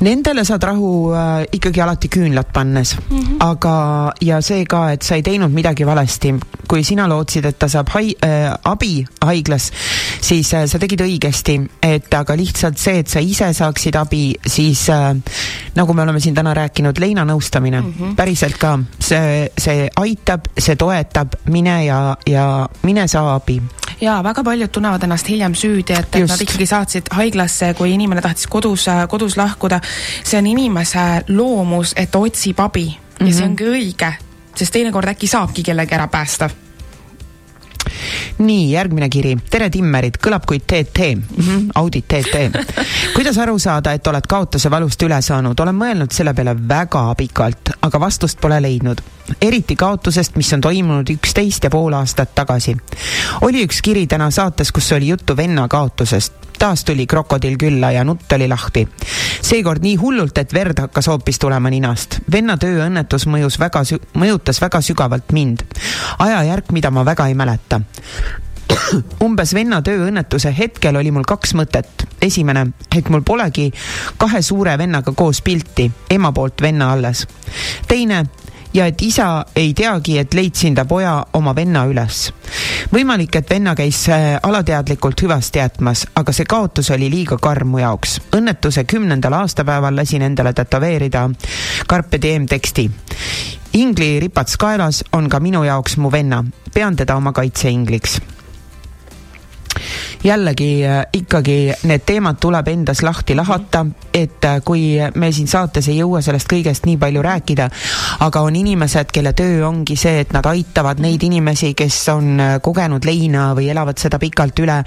Nendele saad rahu äh, ikkagi alati küünlad pannes mm, -hmm. aga, ja see ka, et sa ei teinud midagi valesti. kui sina lootsid, et ta saab hai- äh,, abi haiglas, siis äh, sa tegid õigesti, et aga lihtsalt see, et sa ise saaksid abi, siis äh, nagu me oleme siin täna rääkinud, leinanõustamine mm, -hmm. päriselt ka, see, see aitab, see toetab, mine ja, ja mine saa abi. Ja väga paljud tunnevad ennast hiljem süüdi, et, et nad ikkagi saatsid haiglasse, kui inimene tahtis kodus, kodus lahkuda. see on inimese loomus, et ta otsib abi mm -hmm. ja see ongi õige, sest teinekord äkki saabki kellegi ära päästa. nii, järgmine kiri. tere, Timmerid, kõlab kui TT mm, -hmm. audit TT. kuidas aru saada, et oled kaotuse valust üle saanud? olen mõelnud selle peale väga pikalt, aga vastust pole leidnud. eriti kaotusest, mis on toimunud üksteist ja pool aastat tagasi. oli üks kiri täna saates, kus oli juttu venna kaotusest taas tuli krokodill külla ja nutt oli lahti. seekord nii hullult, et verd hakkas hoopis tulema ninast. venna tööõnnetus mõjus väga, mõjutas väga sügavalt mind. ajajärk, mida ma väga ei mäleta umbes venna tööõnnetuse hetkel oli mul kaks mõtet. esimene, et mul polegi kahe suure vennaga koos pilti, ema poolt venna alles. teine, ja et isa ei teagi, et leidsin ta poja oma venna üles. võimalik, et venna käis äh, alateadlikult hüvasti jätmas, aga see kaotus oli liiga karm mu jaoks. õnnetuse kümnendal aastapäeval lasin endale tätoveerida Carpe diem teksti. ingli ripats kaelas on ka minu jaoks mu venna, pean teda oma kaitseingliks jällegi äh, ikkagi need teemad tuleb endas lahti lahata, et äh, kui me siin saates ei jõua sellest kõigest nii palju rääkida, aga on inimesed, kelle töö ongi see, et nad aitavad neid inimesi, kes on äh, kogenud leina või elavad seda pikalt üle,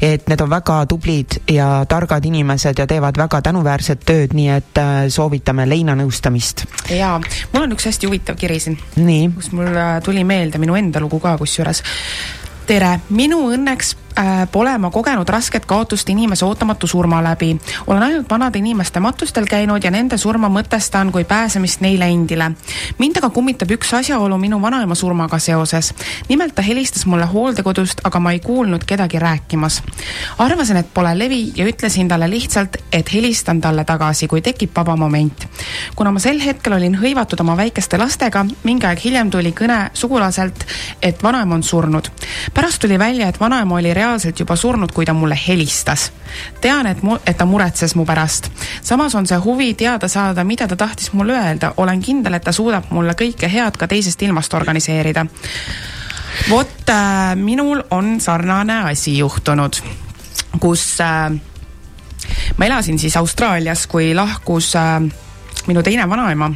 et need on väga tublid ja targad inimesed ja teevad väga tänuväärset tööd, nii et soovitame leinanõustamist. jaa, mul on üks hästi huvitav kiri siin, nii, kus mul tuli meelde minu enda lugu ka kusjuures. tere, minu õnneks pole ma kogenud rasket kaotust inimese ootamatu surma läbi. olen ainult vanade inimeste matustel käinud ja nende surma mõtestan kui pääsemist neile endile. mind aga kummitab üks asjaolu minu vanaema surmaga seoses. nimelt ta helistas mulle hooldekodust, aga ma ei kuulnud kedagi rääkimas. arvasin, et pole levi ja ütlesin talle lihtsalt, et helistan talle tagasi, kui tekib vaba moment. kuna ma sel hetkel olin hõivatud oma väikeste lastega, mingi aeg hiljem tuli kõne sugulaselt, et vanaema on surnud. pärast tuli välja, et vanaema oli reaalselt juba surnud, kui ta mulle helistas. tean, et mu, et ta muretses mu pärast. samas on see huvi teada saada, mida ta tahtis mulle öelda. olen kindel, et ta suudab mulle kõike head ka teisest ilmast organiseerida. vot äh, minul on sarnane asi juhtunud, kus äh, ma elasin siis Austraalias, kui lahkus äh, minu teine vanaema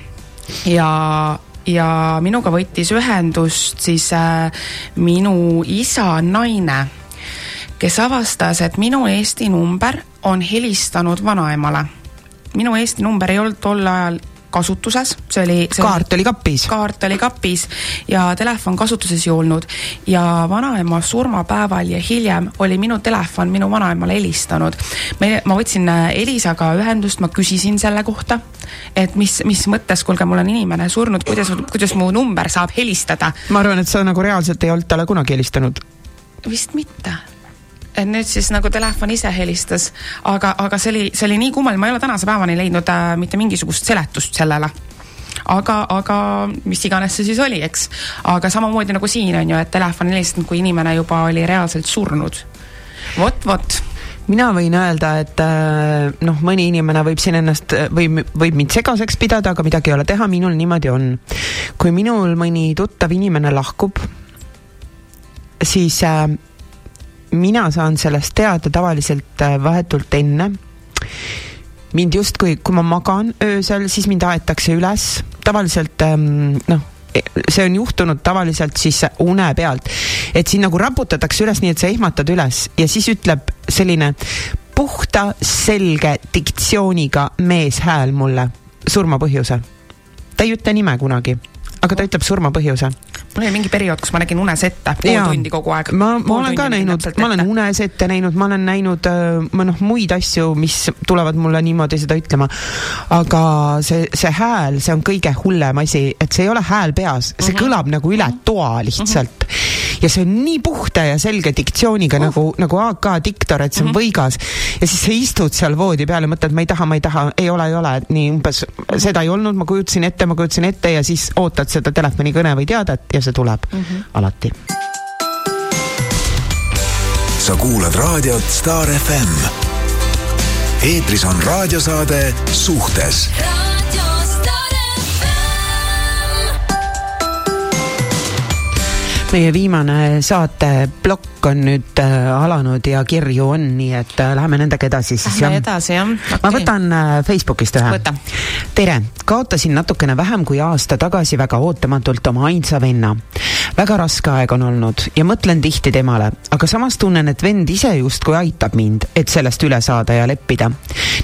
ja ja minuga võttis ühendust siis äh, minu isa naine, kes avastas, et minu Eesti number on helistanud vanaemale. minu Eesti number ei olnud tol ajal kasutuses, see oli see kaart oli kapis. kaart oli kapis ja telefon kasutuses ei olnud ja vanaema surmapäeval ja hiljem oli minu telefon minu vanaemale helistanud. me, ma võtsin äh, Elisaga ühendust, ma küsisin selle kohta, et mis, mis mõttes, kuulge, mul on inimene surnud, kuidas, kuidas mu number saab helistada. ma arvan, et sa nagu reaalselt ei olnud talle kunagi helistanud. vist mitte et nüüd siis nagu telefon ise helistas, aga, aga see oli, see oli nii kummaline, ma ei ole tänase päevani leidnud äh, mitte mingisugust seletust sellele aga, aga mis iganes see siis oli, eks. aga samamoodi nagu siin on ju, et telefon ei helistanud, kui inimene juba oli reaalselt surnud. vot, vot mina võin öelda, et äh, noh, mõni inimene võib siin ennast, võib, võib mind segaseks pidada, aga midagi ei ole teha, minul niimoodi on. kui minul mõni tuttav inimene lahkub, siis äh, mina saan sellest teada tavaliselt äh, vahetult enne. mind justkui, kui ma magan öösel, siis mind aetakse üles, tavaliselt ähm, noh, see on juhtunud tavaliselt siis une pealt, et sind nagu raputatakse üles, nii et sa ehmatad üles ja siis ütleb selline puhta, selge diktsiooniga meeshääl mulle surmapõhjuse. ta ei ütle nime kunagi, aga ta ütleb surmapõhjuse mul oli mingi periood, kus ma nägin unes ette pool Jaa. tundi kogu aeg. ma, ma olen ka näinud, ma olen unes ette näinud, ma olen näinud äh, ma noh, muid asju, mis tulevad mulle niimoodi seda ütlema. aga see, see hääl, see on kõige hullem asi, et see ei ole hääl peas, see kõlab nagu üle toa lihtsalt. ja see on nii puhta ja selge diktsiooniga uh. nagu, nagu AK diktor, et see on võigas. ja siis sa istud seal voodi peal ja mõtled, ma ei taha, ma ei taha, ei ole, ei ole, nii umbes seda ei olnud, ma kujutasin ette, ma kujutasin ette ja siis ootad seda telefonikõne või teadet ja see tuleb mm -hmm. alati. sa kuulad raadiot Star FM. eetris on raadiosaade Suhtes meie viimane saateplokk on nüüd äh, alanud ja kirju on, nii et äh, läheme nendega edasi siis Lähme edasi, jah. ma Okei. võtan äh, Facebookist ühe. Tere, kaotasin natukene vähem kui aasta tagasi väga ootamatult oma ainsa venna. väga raske aeg on olnud ja mõtlen tihti temale, aga samas tunnen, et vend ise justkui aitab mind, et sellest üle saada ja leppida.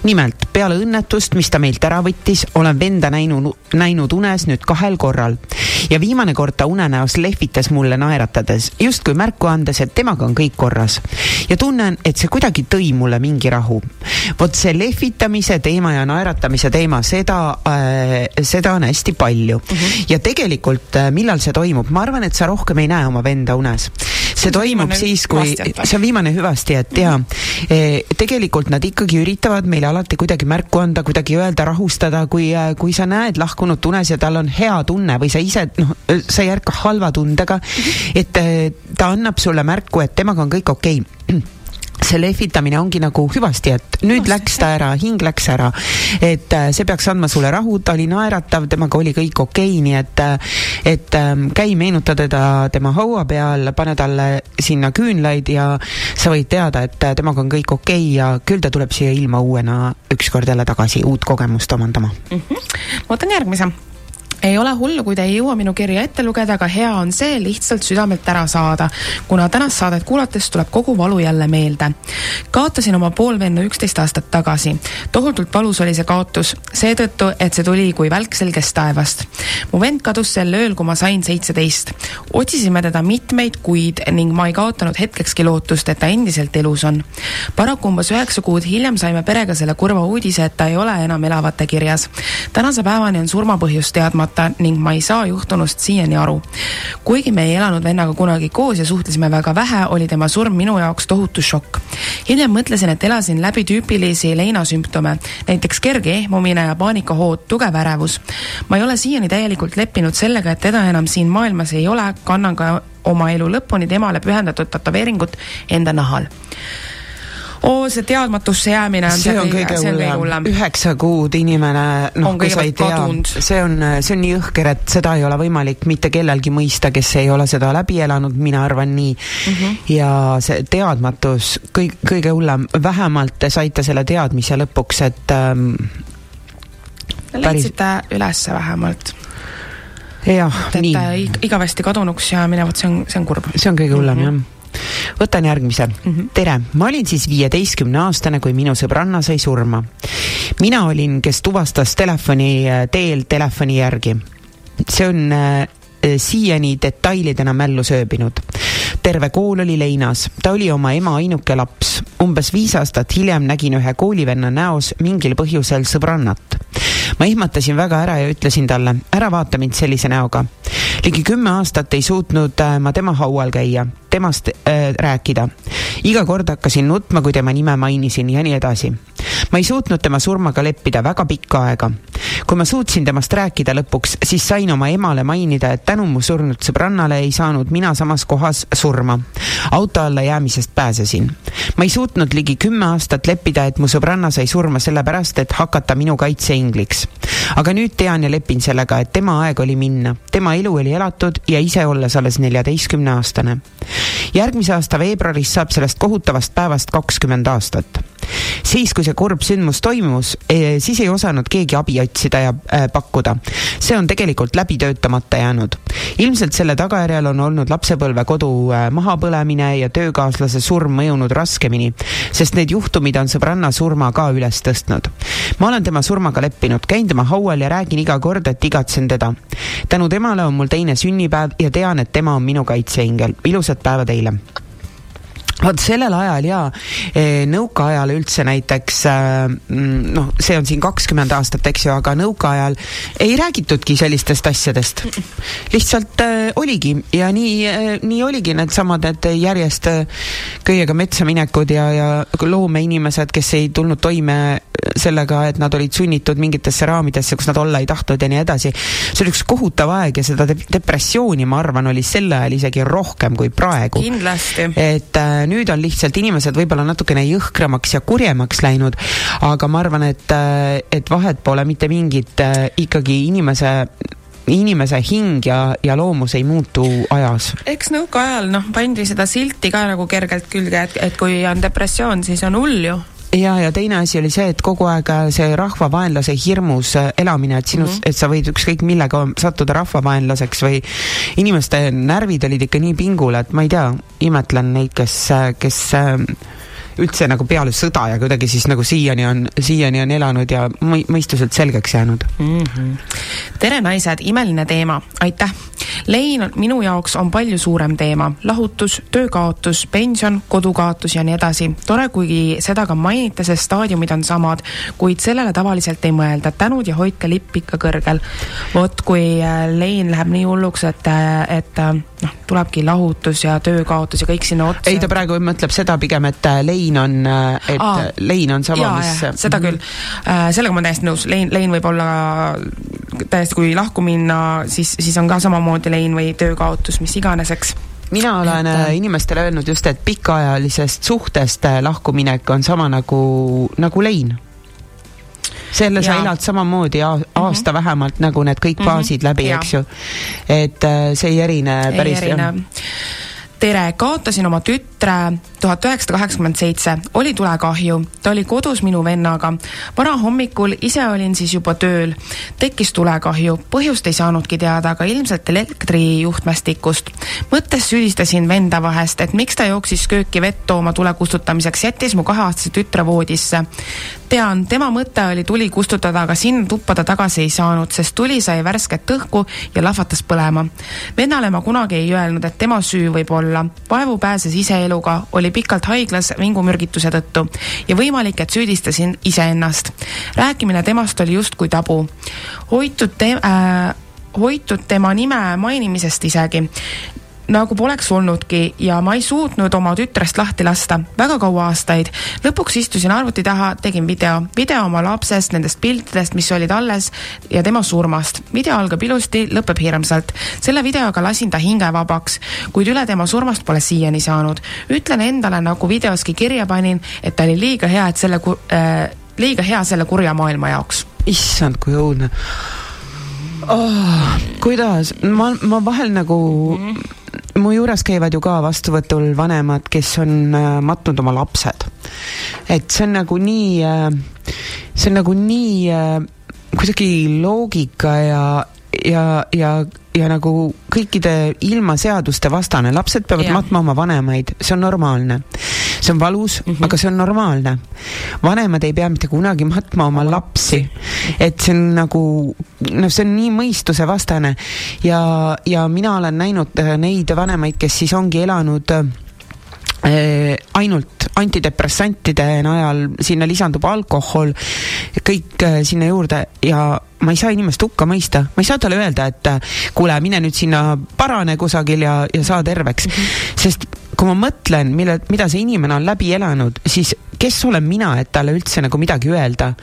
nimelt, peale õnnetust, mis ta meilt ära võttis, olen venda näinud, näinud unes nüüd kahel korral ja viimane kord ta unenäos lehvitas mulle naeratades, justkui märku andes, et tema temaga on kõik korras. ja tunnen, et see kuidagi tõi mulle mingi rahu. vot see lehvitamise teema ja naeratamise teema, seda äh,, seda on hästi palju mm. -hmm. ja tegelikult äh,, millal see toimub, ma arvan, et sa rohkem ei näe oma venda unes. see toimub siis, kui, see on viimane hüvasti, et jaa, tegelikult nad ikkagi üritavad meile alati kuidagi märku anda, kuidagi öelda, rahustada, kui, kui sa näed lahkunut unes ja tal on hea tunne või sa ise, noh, sa ei ärka halva tundega, et eh, ta annab sulle märku, et temaga on kõik okei okay see lehvitamine ongi nagu hüvasti, et nüüd no, läks ta ära, hing läks ära. et äh, see peaks andma sulle rahu, ta oli naeratav, temaga oli kõik okei okay,, nii et äh, et ähm, käi meenuta teda tema haua peal, pane talle sinna küünlaid ja sa võid teada, et äh, temaga on kõik okei okay ja küll ta tuleb siia ilma uuena ükskord jälle tagasi uut kogemust omandama mm. -hmm. ma võtan järgmise ei ole hullu, kui te ei jõua minu kirja ette lugeda, aga hea on see lihtsalt südamelt ära saada, kuna tänast saadet kuulates tuleb kogu valu jälle meelde. kaotasin oma poolvenna üksteist aastat tagasi. tohutult valus oli see kaotus, seetõttu, et see tuli kui välk selgest taevast. mu vend kadus sel ööl, kui ma sain seitseteist. otsisime teda mitmeid kuid ning ma ei kaotanud hetkekski lootust, et ta endiselt elus on. paraku umbes üheksa kuud hiljem saime perega selle kurva uudise, et ta ei ole enam elavate kirjas. tänase päevani on surmapõhjus teadmata teadmata ning ma ei saa juhtunust siiani aru. kuigi me ei elanud vennaga kunagi koos ja suhtlesime väga vähe, oli tema surm minu jaoks tohutu šokk. hiljem mõtlesin, et elasin läbi tüüpilisi leinasümptome, näiteks kerge ehmumine ja paanikahood, tugev ärevus. ma ei ole siiani täielikult leppinud sellega, et teda enam siin maailmas ei ole, kannan ka oma elu lõpuni temale pühendatud tätoveeringut enda nahal oo, see teadmatusse jäämine on see, see on kõige hullem. üheksa kuud inimene, noh, kui sa ei tea, see on, see on nii jõhker, et seda ei ole võimalik mitte kellelgi mõista, kes ei ole seda läbi elanud, mina arvan nii mm. -hmm. ja see teadmatus, kõik, kõige hullem, vähemalt te saite selle teadmise lõpuks, et ähm, leidsite päris... ülesse vähemalt jah, nii. et igavesti kadunuks jäämine, vot see on, see on kurb. see on kõige hullem mm -hmm. jah võtan järgmise mm. -hmm. tere, ma olin siis viieteistkümne aastane, kui minu sõbranna sai surma. mina olin, kes tuvastas telefoni äh, teel telefoni järgi. see on äh, siiani detailidena mällu sööbinud. terve kool oli leinas, ta oli oma ema ainuke laps. umbes viis aastat hiljem nägin ühe koolivenna näos mingil põhjusel sõbrannat. Ma ihmatasin väga ära ja ütlesin talle, ära vaata mind sellise näoga. ligi kümme aastat ei suutnud äh, ma tema haual käia temast äh, rääkida. iga kord hakkasin nutma, kui tema nime mainisin ja nii edasi. Ma ei suutnud tema surmaga leppida väga pikka aega. kui ma suutsin temast rääkida lõpuks, siis sain oma emale mainida, et tänu mu surnud sõbrannale ei saanud mina samas kohas surma. auto alla jäämisest pääsesin. ma ei suutnud ligi kümme aastat leppida, et mu sõbranna sai surma sellepärast, et hakata minu kaitseingliks. aga nüüd tean ja lepin sellega, et tema aeg oli minna. tema elu oli elatud ja ise olles alles neljateistkümne aastane järgmise aasta veebruaris saab sellest kohutavast päevast kakskümmend aastat. siis, kui see kurb sündmus toimus, eh, siis ei osanud keegi abi otsida ja äh, pakkuda. see on tegelikult läbi töötamata jäänud. ilmselt selle tagajärjel on olnud lapsepõlve kodu äh, mahapõlemine ja töökaaslase surm mõjunud raskemini, sest need juhtumid on sõbranna surma ka üles tõstnud. ma olen tema surmaga leppinud, käin tema haual ja räägin iga kord, et igatsen teda. tänu temale on mul teine sünnipäev ja tean, et tema on minu kaitseingel. ilusat päeva teile! Vot sellel ajal ja nõukaajal üldse näiteks mm, noh, see on siin kakskümmend aastat, eks ju, aga nõukaajal ei räägitudki sellistest asjadest. lihtsalt äh, oligi ja nii äh,, nii oligi needsamad need järjest äh, köiega metsa minekud ja, ja loomeinimesed, kes ei tulnud toime sellega, et nad olid sunnitud mingitesse raamidesse, kus nad olla ei tahtnud ja nii edasi. see oli üks kohutav aeg ja seda de depressiooni, ma arvan, oli sel ajal isegi rohkem kui praegu. kindlasti. et äh, nüüd on lihtsalt inimesed võib-olla natukene jõhkramaks ja kurjemaks läinud, aga ma arvan, et, äh, et vahet pole mitte mingit äh, ikkagi inimese inimese hing ja, ja loomus ei muutu ajas. eks nõukaajal noh, pandi seda silti ka nagu kergelt külge, et, et kui on depressioon, siis on hull ju ja, ja teine asi oli see, et kogu aeg äh, see rahvavaenlase hirmus äh, elamine, et sinust mm, -hmm. et sa võid ükskõik millega sattuda rahvavaenlaseks või inimeste närvid olid ikka nii pingul, et ma ei tea, imetlen neid, kes, äh, kes üldse nagu peale sõda ja kuidagi siis nagu siiani on, siiani on elanud ja mõistuselt selgeks jäänud mm. -hmm. tere, naised, imeline teema, aitäh! lein minu jaoks on palju suurem teema, lahutus, töökaotus, pension, kodukaotus ja nii edasi. tore, kuigi seda ka mainite, sest staadiumid on samad, kuid sellele tavaliselt ei mõelda. tänud ja hoidke lipp ikka kõrgel. vot kui äh, lein läheb nii hulluks, et, äh, et äh, noh, tulebki lahutus ja töökaotus ja kõik sinna otsa. ei, ta praegu mõtleb seda pigem, et äh, lein on, et Aa. Aa, lein on sama, mis jah, seda küll. sellega ma olen täiesti nõus, lein, lein võib olla täiesti, kui lahku minna, siis, siis on ka samamoodi lein või töökaotus, mis iganes, eks. mina olen Et, äh, inimestele öelnud just, et pikaajalisest suhtest äh, lahkuminek on sama nagu, nagu lein. selle sa Jaa. elad samamoodi a- aasta mm -hmm. vähemalt nagu need kõik Mhm. faasid läbi, Jaa. eks ju. et äh, see ei erine ei päris erine. Tere, kaotasin oma tütre tuhat üheksasada kaheksakümmend seitse, oli tulekahju, ta oli kodus minu vennaga. varahommikul ise olin siis juba tööl, tekkis tulekahju, põhjust ei saanudki teada, aga ilmselt elektrijuhtmestikust. mõttes süüdistasin venda vahest, et miks ta jooksis kööki vett tooma tule kustutamiseks, jättis mu kaheaastase tütre voodisse. tean, tema mõte oli tuli kustutada, aga sinna tuppa ta tagasi ei saanud, sest tuli sai värsket õhku ja lahvatas põlema. vennale ma kunagi ei öelnud, et tema süü võib olla. Vaevu pääses ise eluga, oli pikalt haiglas vingumürgituse tõttu ja võimalik, et süüdistasin iseennast. rääkimine temast oli justkui tabu. hoitud te- äh, hoitud tema nime mainimisest isegi nagu poleks olnudki ja ma ei suutnud oma tütrest lahti lasta väga kaua aastaid. lõpuks istusin arvuti taha, tegin video, video oma lapsest, nendest piltidest, mis olid alles ja tema surmast. video algab ilusti, lõpeb hirmsalt. selle videoga lasin ta hinge vabaks, kuid üle tema surmast pole siiani saanud. ütlen endale, nagu videoski kirja panin, et ta oli liiga hea, et selle äh, liiga hea selle kurja maailma jaoks. issand, kui õudne oh,. kuidas, ma, ma vahel nagu mm, -hmm. mu juures käivad ju ka vastuvõtul vanemad, kes on äh, matnud oma lapsed. et see on nagu nii äh,, see on nagu nii äh, kuidagi loogika ja, ja, ja ja nagu kõikide ilma seaduste vastane, lapsed peavad Jah. matma oma vanemaid, see on normaalne. see on valus mm, -hmm. aga see on normaalne. vanemad ei pea mitte kunagi matma oma lapsi, et see on nagu, noh, see on nii mõistusevastane ja, ja mina olen näinud äh, neid vanemaid, kes siis ongi elanud äh, ainult antidepressantide najal, sinna lisandub alkohol, kõik eh, sinna juurde ja ma ei saa inimest hukka mõista, ma ei saa talle öelda, et kuule, mine nüüd sinna parane kusagil ja, ja saa terveks mm. -hmm. sest kui ma mõtlen, mille, mida see inimene on läbi elanud, siis kes olen mina, et talle üldse nagu midagi öelda.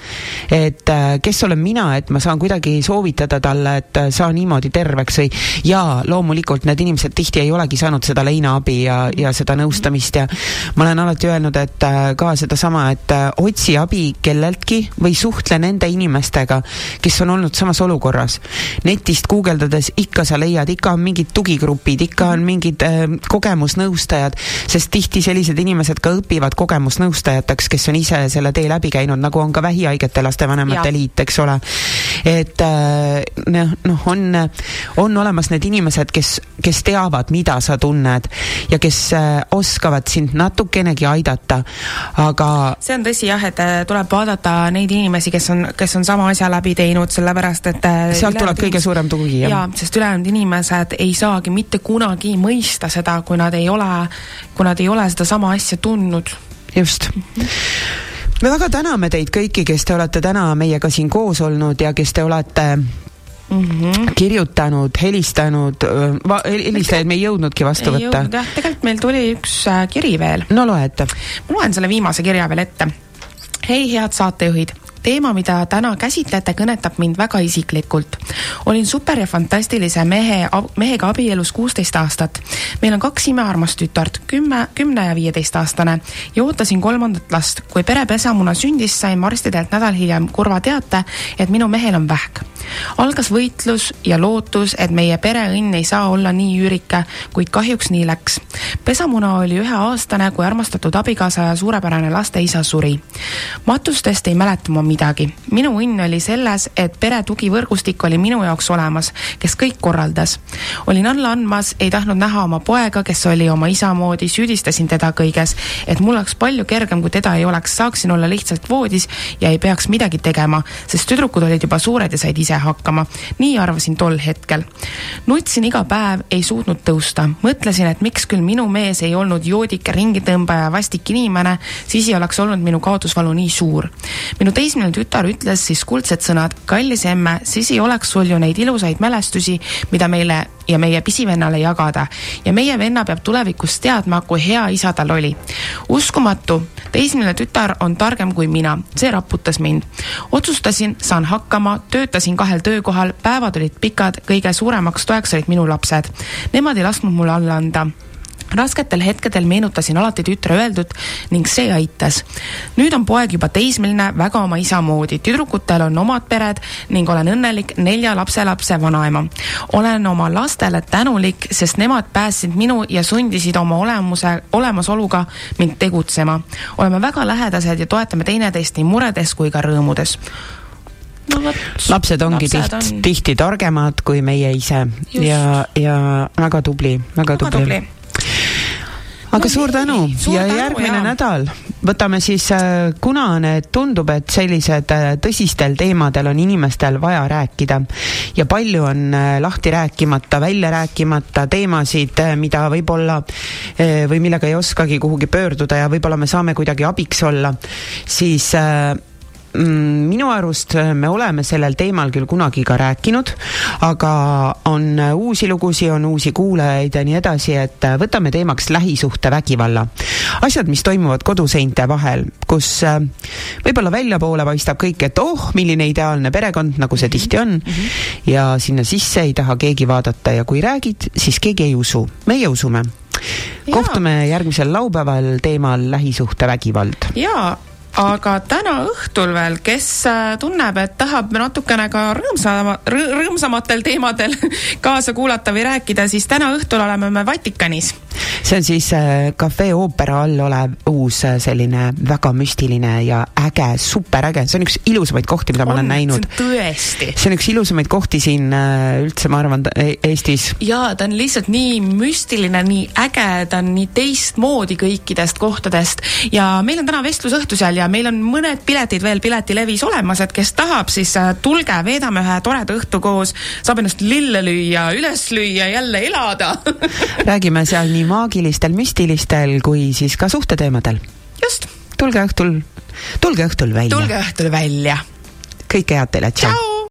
et äh, kes olen mina, et ma saan kuidagi soovitada talle, et äh, saa niimoodi terveks või jaa, loomulikult need inimesed tihti ei olegi saanud seda leinaabi ja, ja seda nõustamist ja ma olen alati öelnud, et äh, ka sedasama, et otsi abi kelleltki või suhtle nende inimestega, kes on olnud samas olukorras. netist guugeldades ikka sa leiad, ikka on mingid tugigrupid, ikka on mingid äh, kogemusnõustajad, sest tihti sellised inimesed ka õpivad kogemusnõustajateks, kes on ise selle tee läbi käinud, nagu on ka vähihaigete lastevanemate Jaa. liit, eks ole. et äh, noh, noh, on, on olemas need inimesed, kes, kes teavad, mida sa tunned ja kes äh, oskavad sind natukenegi aidata, aga see on tõsi jah, et äh, tuleb vaadata neid inimesi, kes on, kes on sama asja läbi teinud, sellepärast et sealt tuleb kõige suurem tugi, jah. jaa, sest ülejäänud inimesed ei saagi mitte kunagi mõista seda, kui nad ei ole, kui nad ei ole sedasama asja tundnud. just. me väga täname teid kõiki, kes te olete täna meiega siin koos olnud ja kes te olete Mm -hmm. kirjutanud, helistanud, helistajaid me ei jõudnudki vastu ei võtta. jah, tegelikult meil tuli üks äh, kiri veel. no loe ette. ma loen selle viimase kirja veel ette. hei, head saatejuhid teema, mida täna käsitlete, kõnetab mind väga isiklikult. olin super ja fantastilise mehe, mehega abielus kuusteist aastat. meil on kaks imearmast tütart, kümme, kümne ja viieteistaastane ja ootasin kolmandat last. kui pere pesamuna sündis, sain arstidelt nädal hiljem kurva teate, et minu mehel on vähk. algas võitlus ja lootus, et meie pereõnn ei saa olla nii üürike, kuid kahjuks nii läks. pesamuna oli üheaastane, kui armastatud abikaasa ja suurepärane laste isa suri. matustest ei mäleta ma midagi. Minu õnn oli selles, et pere tugivõrgustik oli minu jaoks olemas, kes kõik korraldas. olin alla andmas, ei tahtnud näha oma poega, kes oli oma isa moodi, süüdistasin teda kõiges, et mul oleks palju kergem, kui teda ei oleks, saaksin olla lihtsalt voodis ja ei peaks midagi tegema, sest tüdrukud olid juba suured ja said ise hakkama. nii arvasin tol hetkel. nutsin iga päev, ei suutnud tõusta. mõtlesin, et miks küll minu mees ei olnud joodik, ringitõmbaja, vastik inimene, siis ei oleks olnud minu kaotusvalu nii suur. minu teismeline tütar ütles siis kuldsed sõnad, kallis emme, siis ei oleks sul ju neid ilusaid mälestusi, mida meile ja meie pisivennale jagada. ja meie venna peab tulevikus teadma, kui hea isa tal oli. uskumatu, teismeline tütar on targem kui mina, see raputas mind. otsustasin, saan hakkama, töötasin kahel töökohal, päevad olid pikad, kõige suuremaks toeks olid minu lapsed. Nemad ei lasknud mulle alla anda rasketel hetkedel meenutasin alati tütre öeldut ning see aitas. nüüd on poeg juba teismeline, väga oma isa moodi, tüdrukutel on omad pered ning olen õnnelik nelja lapselapse vanaema. olen oma lastele tänulik, sest nemad päästsid minu ja sundisid oma olemuse, olemasoluga mind tegutsema. oleme väga lähedased ja toetame teineteist nii muredes kui ka rõõmudes no vot. lapsed ongi Lapsed tiht, on- tihti targemad kui meie ise Just. ja, ja väga tubli, väga Väga tubli, tubli. Aga suur tänu. suur ja tänu, järgmine jaa. nädal. Võtame siis, äh, kuna need tundub, et sellised äh, tõsistel teemadel on inimestel vaja rääkida. Ja palju on äh, lahti rääkimata, välja rääkimata teemasid, mida võib-olla või millega ei oskagi kuhugi pöörduda ja võib-olla me saame kuidagi abiks olla, siis minu arust me oleme sellel teemal küll kunagi ka rääkinud, aga on äh, uusi lugusid, on uusi kuulajaid ja nii edasi, et äh, võtame teemaks lähisuhtevägivalla. asjad, mis toimuvad koduseinte vahel, kus äh, võib-olla väljapoole paistab kõik, et oh, milline ideaalne perekond, nagu see tihti on, ja sinna sisse ei taha keegi vaadata ja kui räägid, siis keegi ei usu. meie usume. Kohtume järgmisel laupäeval teemal lähisuhtevägivald. jaa, aga täna õhtul veel, kes äh, tunneb, et tahab natukene ka rõõmsama, rõõmsamatel teemadel (laughs) kaasa kuulata või rääkida, siis täna õhtul oleme me Vatikanis. see on siis äh, Cafe Opera all olev uus äh, selline väga müstiline ja äge, superäge, see on üks ilusamaid kohti, mida ma olen näinud. tõesti. see on üks ilusamaid kohti siin äh, üldse, ma arvan, e Eestis. jaa, ta on lihtsalt nii müstiline, nii äge, ta on nii teistmoodi kõikidest kohtadest ja meil on täna vestlusõhtu seal ja meil on mõned piletid veel Piletilevis olemas, et kes tahab, siis äh, tulge, veedame ühe toreda õhtu koos, saab ennast lille lüüa, üles lüüa, jälle elada (laughs) räägime seal nii maagilistel, müstilistel kui siis ka suhteteemadel. just, tulge õhtul, tulge õhtul välja. tulge õhtul välja. kõike head teile, tšau.